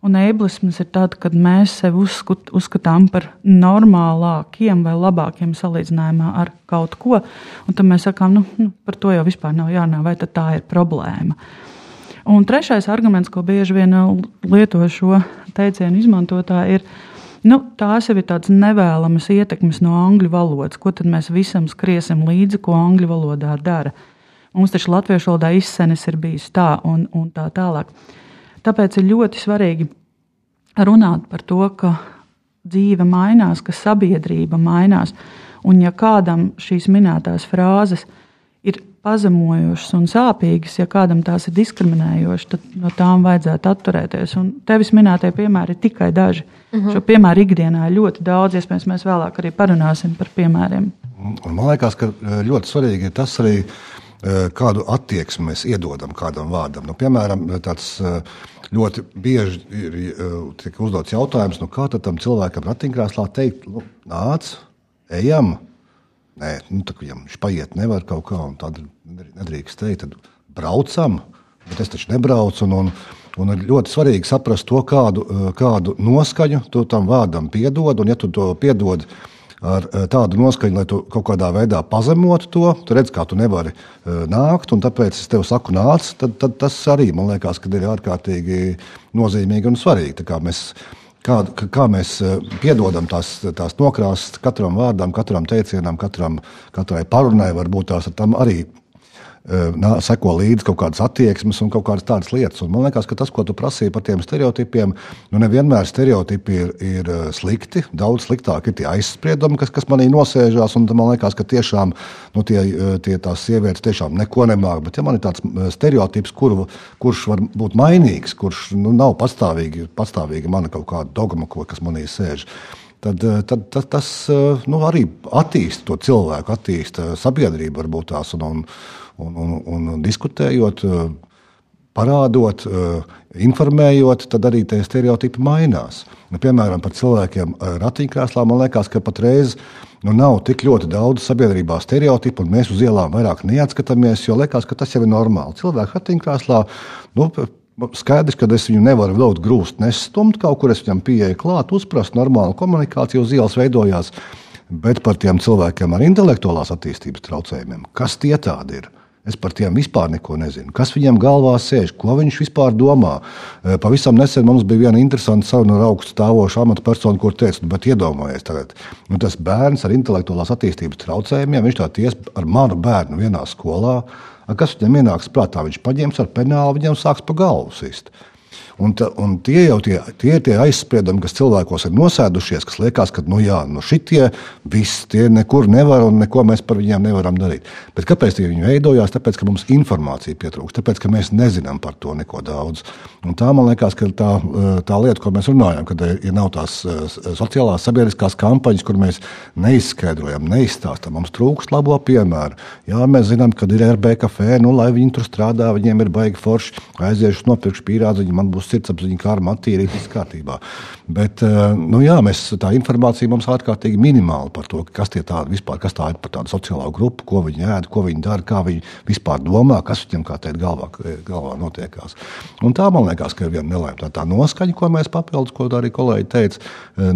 Un eiblisms ir tad, kad mēs sevi uzskat, uzskatām par normālākiem vai labākiem salīdzinājumā ar kaut ko. Un tad mēs sakām, nu, nu, par to jau vispār nav jārunā, vai tā ir problēma. Un trešais arguments, ko bieži vien lieto šo teicienu izmantotāji, ir, Nu, tās jau ir tādas nevēlamas ietekmes no angļu valodas. Ko tad mēs visam skriesim līdzi, ko angļu valodā dara? Mums taču latviešu valodā izsenis ir bijis tā un, un tā tālāk. Tāpēc ir ļoti svarīgi runāt par to, ka dzīve mainās, ka sabiedrība mainās. Un ja kādam šīs minētās frāzes ir pazemojošas un sāpīgas, ja kādam tās ir diskriminējošas, tad no tām vajadzētu atturēties. Un tevis minētie piemēri ir tikai daži. Uh mhm. -huh. Šo piemēru ikdienā ir ļoti daudz, iespējams, mēs vēlāk arī parunāsim par piemēriem. Un man liekas, ka e, ļoti svarīgi ir tas arī, e, kādu attieksmi mēs iedodam kādam vārdam. Nu, piemēram, tāds e, ļoti bieži ir uzdots jautājums, nu, kā tam cilvēkam ratiņkrēslā teikt, nu, nāc, ejam! Nē, nu, tā, ja viņš paiet, nevar kaut kā tādu nedrīkst teikt, tad braucam, bet es taču nebraucu. Un, un, un ir ļoti svarīgi saprast to, kādu, eh, kādu noskaņu tu tam vārdam piedod. Un, ja tu to piedod ar eh, tādu noskaņu, lai tu kaut kādā veidā pazemotu to, tu redz, kā tu nevari eh, nākt, un tāpēc es tev saku, nāc, tad, tad tas arī man liekas, ka ir ārkārtīgi nozīmīgi un svarīgi. Kā, kā mēs eh, piedodam tās, tās nokrāsas katram vārdam, katram teicienam, katram, katrai parunai, varbūt tās tam arī nā, seko līdzi kaut kādas attieksmes un kaut kādas tādas lietas. Un man liekas, ka tas, ko tu prasīji par tiem stereotipiem, nu nevienmēr stereotipi ir, ir slikti. Daudz sliktāk ir tie aizspriedumi, kas, kas manī nosēžās. Man liekas, ka tiešām nu, tie, tie tās sievietes tiešām neko nemāk. Bet ja man ir tāds stereotips, kur, kurš var būt mainīgs, kurš nu, nav pastāvīgi, pastāvīgi mana kaut kāda dogma, ko, kas manī sēž tad, tad, tad tas nu, arī attīsta to cilvēku, attīsta sabiedrību, varbūt tās. Un, un, un, un, un diskutējot, eh, parādot, eh, informējot, tad arī tie stereotipi mainās. Nu, piemēram, par cilvēkiem ratiņkrēslā man liekas, ka patreiz nu, nav tik ļoti daudz sabiedrībā stereotipu, un mēs uz ielām vairāk neatskatāmies, jo liekas, ka tas jau ir normāli. Cilvēks ratiņkrēslā. Nu, Skaidrs, ka es viņu nevaru vilkt grūst, nestumt kaut kur, es viņam pieeju klāt, uzprast normālu komunikāciju uz ielas veidojās. Bet par tiem cilvēkiem ar intelektuālās attīstības traucējumiem, kas tie tādi ir? Es par tiem vispār neko nezinu. Kas viņam galvā sēž, ko viņš vispār domā. Pavisam nesen mums bija viena interesanta saruna ar augstu stāvošu amatpersonu, kur teica, nu, bet iedomājieties, tagad, nu, tas bērns ar intelektuālās attīstības traucējumiem, viņš tā ties ar manu bērnu vienā skolā. Kas viņam ienāks prātā? Viņš paņems ar penālu, viņam sāks pa galvu sist. Un, ta, un tie jau tie, tie ir tie aizspriedumi, kas cilvēkos ir nosēdušies, kas liekas, ka nu, jā, nu šitie visi tie nekur nevar un neko mēs par viņiem nevaram darīt. Bet kāpēc tie viņi veidojās? Tāpēc, ka mums informācija pietrūkst, tāpēc, ka mēs nezinām par to neko daudz. Un tā man liekas, ka tā, tā lieta, ko mēs runājam, kad ir nav tās sociālās sabiedriskās kampaņas, kur mēs neizskaidrojam, neizstāstām, mums trūkst labo piemēru. Jā, mēs zinām, ka ir RB kafē, nu, lai viņi tur strādā, viņiem ir baigi forši, aiziešu nopirkšu pīrādziņu, man būs sirdsapziņa, kā ar matīrīt, viss kārtībā. Bet nu, jā, mēs, tā informācija mums ārkārtīgi minimāla par to, kas, tādi, vispār, kas tā ir par tādu sociālo grupu, ko viņi ēd, ko viņi dara, kā viņi vispār domā, kas viņiem kā teikt galvā, galvā notiekās. Un tā man liekas, ka ir viena nelēma. Tā, tā noskaņa, ko mēs papildus, ko arī kolēģi teica,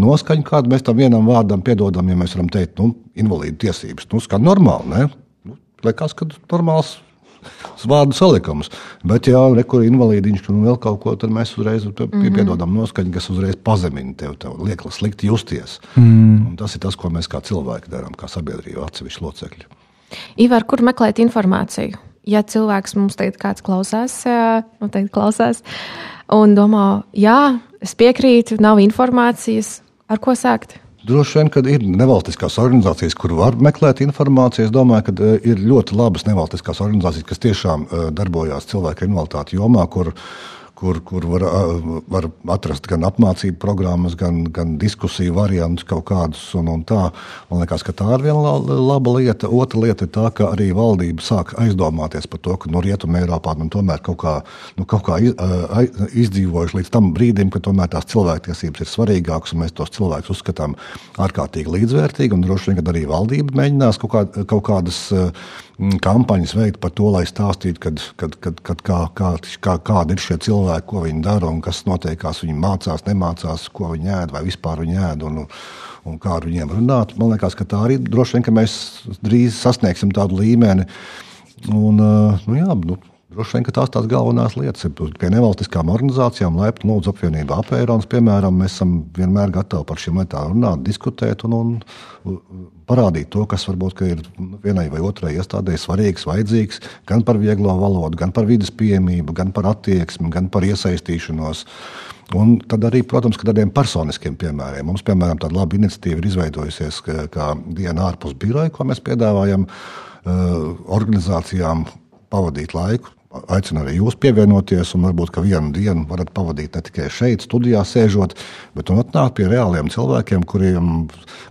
noskaņa, kādu mēs tam vienam vārdam piedodam, ja mēs varam teikt, nu, invalīdu tiesības. Nu, skan normāli, ne? Nu, liekas, ka normāls vārdu salikums. Bet, ja ir invalīdiņš un vēl kaut ko, tad mēs uzreiz pie, mm -hmm. piedodam noskaņu, kas uzreiz pazemina tevi, tev liek slikti justies. Mm. Un tas ir tas, ko mēs kā cilvēki darām, kā sabiedrība, atsevišķi locekļi. Ivar, kur meklēt informāciju? Ja cilvēks mums teikt, kāds klausās, noteikti klausās, un domā, jā, es piekrītu, nav informācijas, ar ko sākt? Droši vien, ka ir nevalstiskās organizācijas, kur var meklēt informāciju. Es domāju, ka eh, ir ļoti labas nevalstiskās organizācijas, kas tiešām eh, darbojas cilvēku invaliditāti jomā, kur kur, kur var, var atrast gan apmācību programmas, gan, gan diskusiju variantus kaut kādus. Un, un tā. Man liekas, ka tā ir viena laba lieta. Otra lieta ir tā, ka arī valdība sāk aizdomāties par to, ka no Rietumē Eiropā nu, tomēr kaut kā, nu, kaut kā izdzīvojuši līdz tam brīdim, ka tomēr tās cilvēktiesības ir svarīgākas un mēs tos cilvēkus uzskatām ārkārtīgi līdzvērtīgi. Droši vien, ka arī valdība mēģinās kaut, kā, kaut kādas kampaņas veikt par to, lai stāstītu, kad, kad, kad, kad kā, kā, kā, kādi ir šie cilvēki, ko viņi dara un kas notiek, kā viņi mācās, nemācās, ko viņi ēd vai vispār viņi ēd. Un, un kā ar viņiem runāt. Man liekas, ka tā arī droši vien mēs drīz sasniegsim tādu līmeni. Un, nu, jā, nu, Droši vien tās tās galvenās lietas ir pie nevalstiskām organizācijām, Laipni Lūdzu apvienība apēronas, piemēram, mēs esam vienmēr gatavi par šīm lietām runāt, diskutēt un, un parādīt to, kas varbūt ir vienai vai otrai iestādē svarīgs, vajadzīgs, gan par vieglo valodu, gan par vidas pieejamību, gan par attieksmi, gan par iesaistīšanos. Un tad arī, protams, ka tādiem personiskiem piemēriem. Mums, piemēram, tāda laba iniciatīva ir izveidojusies, kā, kā diena ārpus biroja, ko mēs piedāvājam uh, organizācijām pavadīt laiku aicinu arī jūs pievienoties, un varbūt vienu dienu varat pavadīt ne tikai šeit, studijā sēžot, bet atnākt pie reāliem cilvēkiem, kuriem,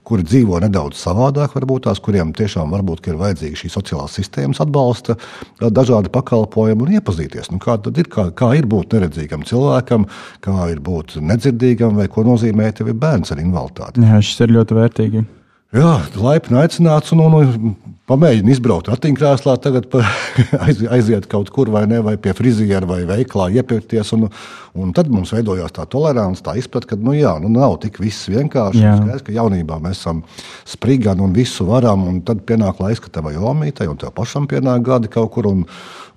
kuri dzīvo nedaudz savādāk, varbūt tās, kuriem tiešām varbūt ir vajadzīga šī sociālās sistēmas atbalsta, dažādi pakalpojumi un iepazīties. Nu, kā, ir, kā, kā ir būt neredzīgam cilvēkam, kā ir būt nedzirdīgam, vai ko nozīmē tev bērns ar invaliditāti? Jā, šis ir ļoti vērtīgi. Jā, laipni aicināts un, un, un pamēģini izbraukt ratiņkrēslā, tagad (laughs) aiziet kaut kur vai ne, vai pie friziera vai veiklā iepirkties. Un, un tad mums veidojās tā tolerance, tā izpratne, ka nu, jā, nu, nav tik viss vienkārši. Skaidrs, ka jaunībā mēs esam sprigani un visu varam, un tad pienāk laiks, ka tevai omītei un tev pašam pienāk gadi kaut kur. Un,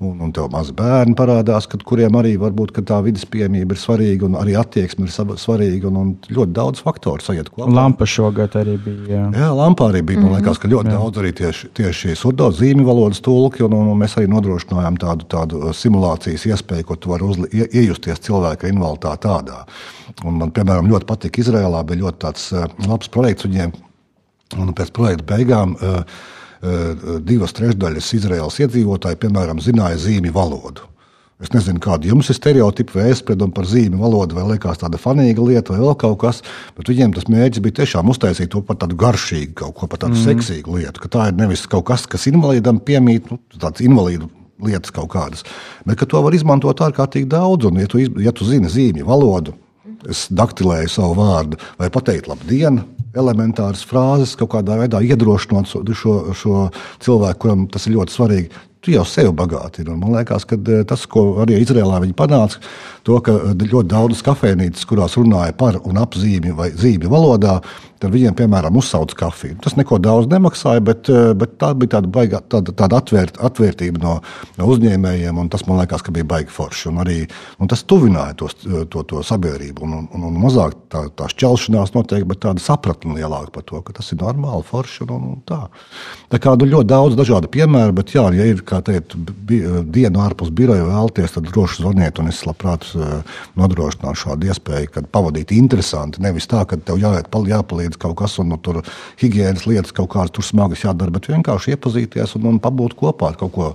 un, un tev maz bērni parādās, kad, kuriem arī varbūt tā vidas pieejamība ir svarīga, un arī attieksme ir svarīga, un, un ļoti daudz faktoru sajiet kopā. Lampa šogad arī bija. Jā, jā lampa arī bija. Man mhm. liekas, ka ļoti jā. daudz arī tieši tieši surdo zīmju valodas tulki, un, un, un mēs arī nodrošinājām tādu, tādu uh, simulācijas iespēju, ko tu vari iejusties cilvēka invaliditātē tādā. Un man, piemēram, ļoti patika Izrēlā, bija ļoti tāds, uh, labs projekts viņiem, un pēc projekta beigām uh, uh, divas trešdaļas Izraēlas iedzīvotāji, piemēram, zināja zīmju valodu. Es nezinu, kāda jums ir stereotipa vai aizsprieduma par zīmju valodu, vai liekas tāda fanīga lieta, vai vēl kaut kas. Bet viņiem tas mērķis bija tiešām uztaisīt to par tādu garšīgu, kaut ko par tādu mm. seksīgu lietu. Ka tā ir nevis kaut kas, kas invalīdam piemīt, nu, tāds invalīdu lietas kaut kādas, bet to var izmantot ārkārtīgi daudz. Un, ja tu, ja tu zini zīmju valodu, es daktilēju savu vārdu, vai pateikt labdien, elementāras frāzes, kaut kādā veidā iedrošinot šo, šo, cilvēku, kuram tas ir ļoti svarīgi tu jau sevi bagātini. Man liekas, ka eh, tas, ko arī Izrēlā viņi panāca, to, ka eh, ļoti daudzas kafejnīcas, kurās runāja par un ap zīmju vai zīmju valodā, tad viņiem, piemēram, uzsauc kafiju. Tas neko daudz nemaksāja, bet, eh, bet tā bija tāda, baigā, tāda, tāda atvērt, atvērtība no, no uzņēmējiem, un tas man liekas, ka bija baigi forši. Un arī, un tas tuvināja tos, to, to sabiedrību, un, un, un mazāk tā, tā šķelšanās notiek, bet tāda sapratne lielāka par to, ka tas ir normāli, forši un, un, un tā. Tā kā nu, ļoti daudz dažādu piemēru, bet jā, ja ir teikt, dienu ārpus biroja vēlties, tad droši zvaniet, un es labprāt nodrošinātu šādu iespēju, kad pavadīt interesanti. Nevis tā, ka tev jāiet, jāpalīdz kaut kas, un nu, tur higiēnas lietas kaut kādas tur smagas jādara, bet vienkārši iepazīties un, un pabūt kopā ar kaut ko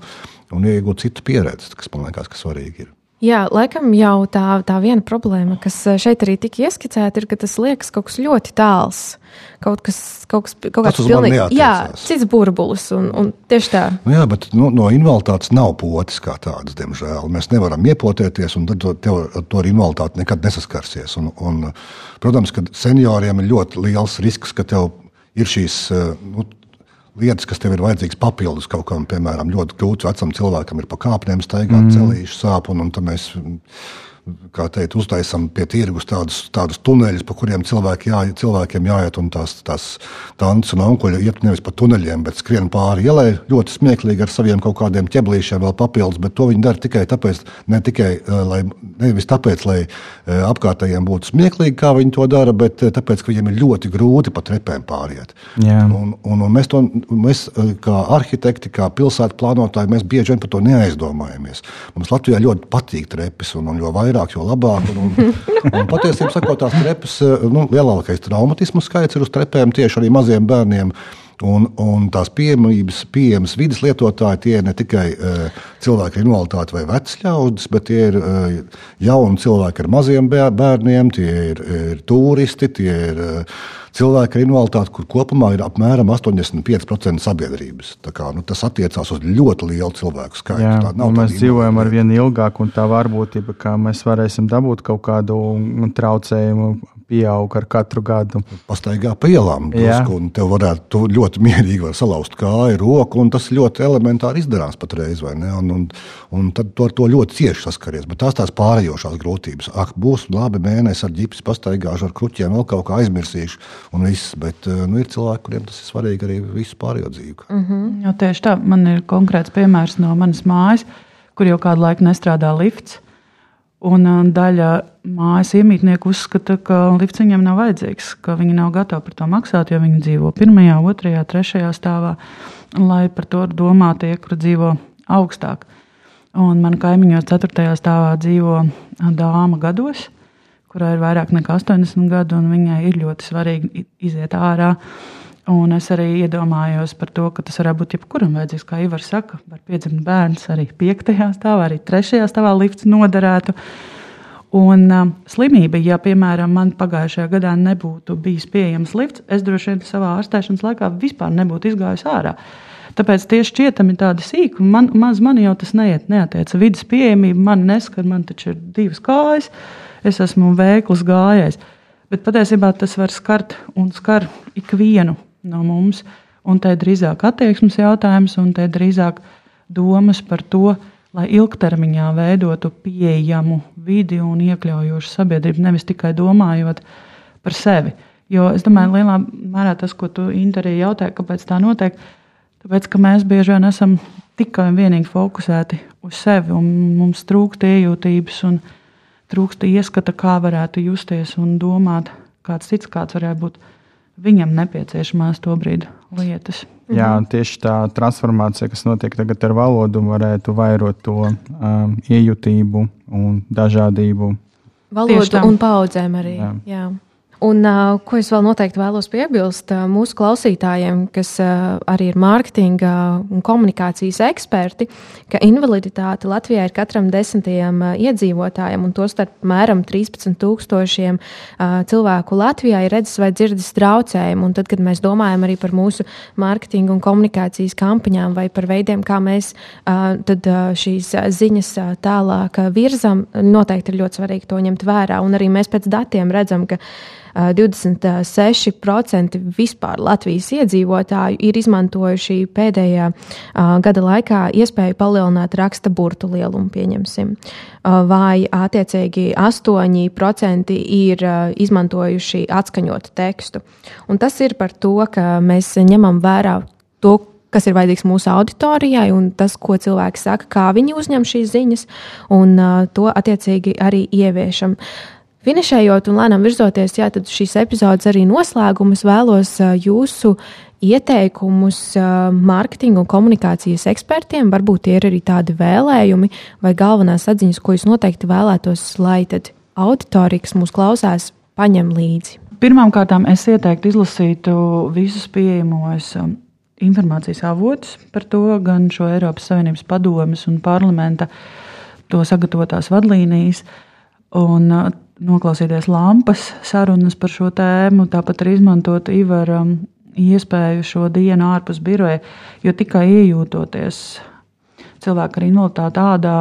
un iegūt citu pieredzi, kas man liekas, ka svarīgi ir. Jā, laikam jau tā, tā viena problēma, kas šeit arī tika ieskicēta, ir, ka tas liekas kaut kas ļoti tāls. Kaut kas, kaut kas kaut kāds pilnīgi, jā, cits burbulis, un, un tieši tā. Nu jā, bet no, no invaliditātes nav potes kā tādas, diemžēl. Mēs nevaram iepotēties, un tad tev ar to invaliditāti nekad nesaskarsies. Un, un, protams, ka senioriem ir ļoti liels risks, ka tev ir šīs nu, lietas, kas tev ir vajadzīgas papildus kaut kam, piemēram, ļoti grūts vecam cilvēkam ir pa kāpnēm staigāt, mm. celīšu sāpes, un, un tad mēs kā teikt, uztaisām pie tirgus tādus, tādus tuneļus, pa kuriem cilvēki jā, cilvēkiem jāiet. Un tās, tās tantes un onkuļi iet nevis pa tuneļiem, bet skrien pāri ielai. Ļoti smieklīgi ar saviem kaut kādiem ķeblīšiem vēl papildus, bet to viņi dara tikai tāpēc, ne tikai lai, nevis tāpēc, lai apkārtējiem būtu smieklīgi, kā viņi to dara, bet tāpēc, ka viņiem ir ļoti grūti pa trepēm pāriet. Yeah. Un, un, un mēs, to, mēs kā arhitekti, kā pilsētu plānotāji, mēs bieži vien par to neaizdomājamies. Mums Latvijā ļoti patīk trepes, un, un jo vairāk vairāk, jo labāk. Un, un, (laughs) un patiesībā sakot, tās trepas, eh, nu, lielākais traumatismu skaits ir uz trepēm tieši arī maziem bērniem. Un, un tās pieejamības, pieejamas vidas lietotāji, tie ir ne tikai uh, cilvēki ar invaliditāti vai veci ļaudis, bet tie ir uh, jauni cilvēki ar maziem bērniem, tie ir, ir turisti, tie ir uh, cilvēki ar invaliditāti, kur kopumā ir apmēram 85% sabiedrības. Kā, nu, tas attiecās uz ļoti lielu cilvēku skaitu. Jā, tā nav mēs dzīvojam ar vien ilgāk, un tā varbūtība, ka mēs varēsim dabūt kaut kādu traucējumu pieaug ar katru gadu. Pastaigā pa ielām, drusku, un tev varētu ļoti (laughs) mierīgi var salauzt kāju, roku, un tas ļoti elementāri izdarās patreiz, vai ne? Un, un, un tad to, ar to ļoti cieši saskaries. Bet tās tās pārējošās grūtības. Ak, būs labi mēnesis ar ģipsi pastaigāšu, ar kruķiem vēl kaut kā aizmirsīšu un viss. Bet eh, nu, ir cilvēki, kuriem tas ir svarīgi arī visu pārējo dzīvi. Mm -hmm. jo, tieši tā, man ir konkrēts piemērs no manas mājas, kur jau kādu laiku nestrādā lifts. Un daļa mājas iemītnieku uzskata, ka lifts viņiem nav vajadzīgs, ka viņi nav gatavi par to maksāt, jo viņi dzīvo pirmajā, otrajā, trešajā stāvā, lai par to domā tie, kur dzīvo augstāk. Un man kaimiņos ceturtajā stāvā dzīvo dāma gados kurai ir vairāk nekā 80 gadu, un viņai ir ļoti svarīgi iziet ārā. Un es arī iedomājos par to, ka tas varētu būt jebkuram vajadzīgs, kā Ivar saka, var piedzimt bērns arī piektajā stāvā, arī trešajā stāvā lifts noderētu. Un uh, slimība, ja, piemēram, man pagājušajā gadā nebūtu bijis pieejams lifts, es droši vien savā ārstēšanas laikā vispār nebūtu izgājis ārā. Tāpēc tieši šķietami tādi sīkumi, man, maz man jau tas neiet, neatiec. Vides pieejamība man neskat, man taču ir divas kājas. Es esmu veikls gājējs. Bet patiesībā tas var skart un skar ikvienu no mums. Un te drīzāk attieksmes jautājums, un te drīzāk domas par to, lai ilgtermiņā veidotu pieejamu vidi un iekļaujošu sabiedrību, nevis tikai domājot par sevi. Jo es domāju, lielā mērā tas, ko tu intervijā jautāji, kāpēc tā notiek, tāpēc, ka mēs bieži vien esam tikai un vienīgi fokusēti uz sevi, un mums trūkst iejūtības un trūksta ieskata, kā varētu justies un domāt, kāds cits kāds varētu būt viņam nepieciešamās to brīdi lietas. Jā, tieši tā transformācija, kas notiek tagad ar valodu, varētu vairot to um, iejutību un dažādību. Valodu un paudzēm arī. Jā. Jā. Un, uh, ko es vēl noteikti vēlos piebilst uh, mūsu klausītājiem, kas uh, arī ir mārketinga un komunikācijas eksperti, ka invaliditāte Latvijā ir katram desmitajam uh, iedzīvotājam, un to starp mēram 13 tūkstošiem uh, cilvēku Latvijā ir redzes vai dzirdes traucējumi. Tad, kad mēs domājam arī par mūsu mārketinga un komunikācijas kampaņām vai par veidiem, kā mēs uh, tad, uh, šīs ziņas uh, tālāk virzam, noteikti ir ļoti svarīgi to ņemt vērā. Un arī mēs pēc datiem redzam, ka 26% vispār Latvijas iedzīvotāju ir izmantojuši pēdējā gada laikā iespēju palielināt raksta burtu lielumu, pieņemsim. Vai attiecīgi 8% ir izmantojuši atskaņotu tekstu. Un tas ir par to, ka mēs ņemam vērā to, kas ir vajadzīgs mūsu auditorijai, un tas, ko cilvēki saka, kā viņi uzņem šīs ziņas, un uh, to attiecīgi arī ieviešam. Finišējot un lēnām virzoties, jā, tad šīs epizodes arī noslēgumus vēlos jūsu ieteikumus mārketinga un komunikācijas ekspertiem. Varbūt tie ir arī tādi vēlējumi vai galvenās atziņas, ko jūs noteikti vēlētos, lai tad auditorija, kas mūs klausās, paņem līdzi. Pirmkārt, es ieteiktu izlasīt visus pieejamos informācijas avotus par to, gan šo Eiropas Savienības padomus un parlamenta to sagatavotās vadlīnijas. Un noklausīties lampas sarunas par šo tēmu, tāpat arī izmantot Ivara um, iespēju šo dienu ārpus biroja, jo tikai iejūtoties cilvēku ar invaliditāti ādā,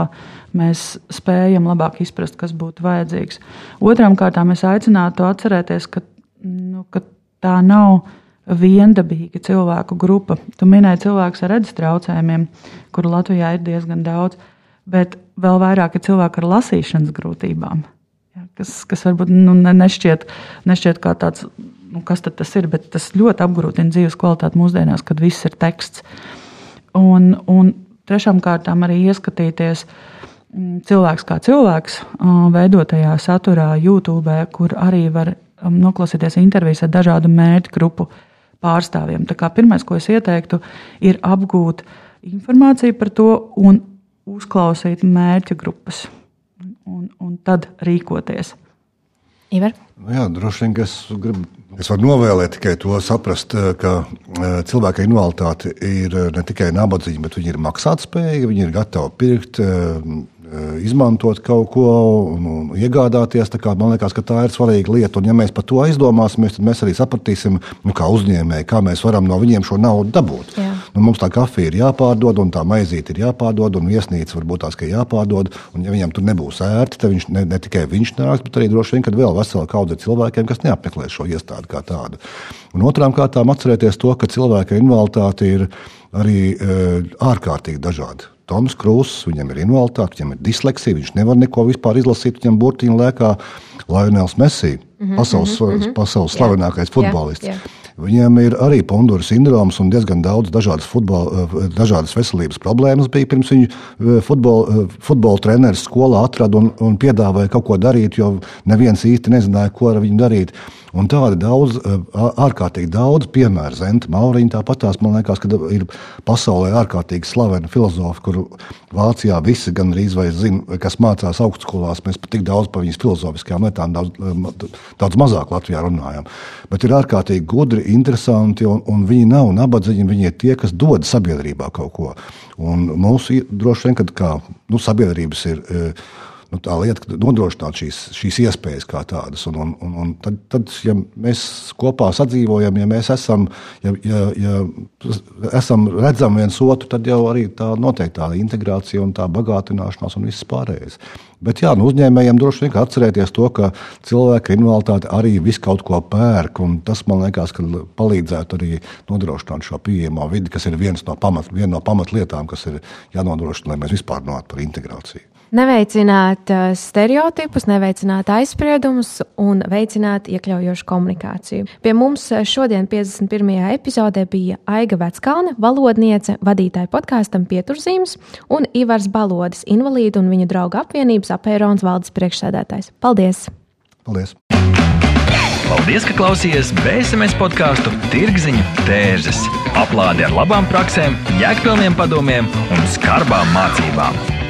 mēs spējam labāk izprast, kas būtu vajadzīgs. Otrām kārtām es aicinātu atcerēties, ka, nu, ka tā nav viendabīga cilvēku grupa. Tu minēji cilvēkus ar redzes traucējumiem, kuru Latvijā ir diezgan daudz, bet vēl vairāk ir cilvēku ar lasīšanas grūtībām ja, kas, kas varbūt nu, nešķiet, nešķiet kā tāds, nu, kas tas ir, bet tas ļoti apgrūtina dzīves kvalitāti mūsdienās, kad viss ir teksts. Un, un trešām kārtām arī ieskatīties mm, cilvēks kā cilvēks veidotajā saturā YouTube, kur arī var noklausīties intervijas ar dažādu mērķu grupu pārstāvjiem. Pirmais, ko es ieteiktu, ir apgūt informāciju par to un uzklausīt mērķa grupas un, un tad rīkoties. Ivar? Nu jā, droši vien, es, gribu, es varu novēlēt tikai to saprast, ka eh, cilvēka invaliditāte ir eh, ne tikai nabadzīga, bet viņi ir maksātspējīgi, viņi ir gatavi pirkt Eh, izmantot kaut ko un, un iegādāties. Man liekas, ka tā ir svarīga lieta. Un, ja mēs par to aizdomāsimies, tad mēs arī sapratīsim, nu, kā uzņēmēji, kā mēs varam no viņiem šo naudu dabūt. Jā. Nu, mums tā kafija ir jāpārdod, un tā maizīte ir jāpārdod, un viesnīca varbūt tās ir jāpārdod. Un, ja viņam tur nebūs ērti, tad viņš ne, ne tikai viņš nāks, bet arī droši vien, ka vēl vesela kaudze cilvēkiem, kas neapmeklē šo iestādi kā tādu. Un otrām kārtām atcerēties to, ka cilvēka invaliditāte ir arī e, ārkārtīgi dažāda. Toms Krūss, viņam ir invaliditāte, viņam ir disleksija, viņš nevar neko vispār izlasīt, viņam burtiņā lēkā Lionels Messi, -hmm, pasaules, mm -hmm. pasaules slavenākais futbolists. Yeah, yeah. Viņiem ir arī pundura sindroms un diezgan daudz dažādas, futbola, dažādas veselības problēmas. Bija pirms viņa eh, futbola, eh, futbola treneris skolā atrada un, un piedāvāja kaut ko darīt, jo neviens īsti nezināja, ko ar viņu darīt. Un tādi daudz, ārkārtīgi daudz piemēru. Zenta Mauriņa tāpat tās, man liekas, ka ir pasaulē ārkārtīgi slavena filozofa, kuru Vācijā visi gandrīz vai zina, kas mācās augstskolās. Mēs pat tik daudz par viņas filozofiskajām lietām, daudz, daudz mazāk Latvijā runājam. Bet ir ārkārtīgi gudri, interesanti, un, un viņi nav nabadzīgi, viņi ir tie, kas dod sabiedrībā kaut ko. Un mūsu droši vien, kad kā, nu, sabiedrības ir nu, tā lieta, ka nodrošināt šīs, šīs iespējas kā tādas. Un, un, un, un tad, tad, ja mēs kopā sadzīvojam, ja mēs esam, ja, ja, ja esam redzami viens otru, tad jau arī tā noteikti tā integrācija un tā bagātināšanās un viss pārējais. Bet jā, nu, uzņēmējiem droši vien atcerēties to, ka cilvēka invaliditāte arī visu kaut ko pērk. Tas man liekas, ka palīdzētu arī nodrošināt šo pieejamo vidi, kas ir viens no pamat, viena no pamatlietām, kas ir jānodrošina, lai mēs vispār runātu par integrāciju neveicināt uh, stereotipus, neveicināt aizspriedumus un veicināt iekļaujošu komunikāciju. Pie mums uh, šodien, 51. epizodē, bija Aiga Veckalne, valodniece, vadītāja podkāstam Pieturzīmes, un Ivars Balodis, invalīdu un viņa draugu apvienības apēronas valdes priekšsēdētājs. Paldies! Paldies! Paldies, ka klausījāties BSMS podkāstu Tirziņu tērzes. Aplādi ar labām praktiskām, jēgpilniem padomiem un skarbām mācībām.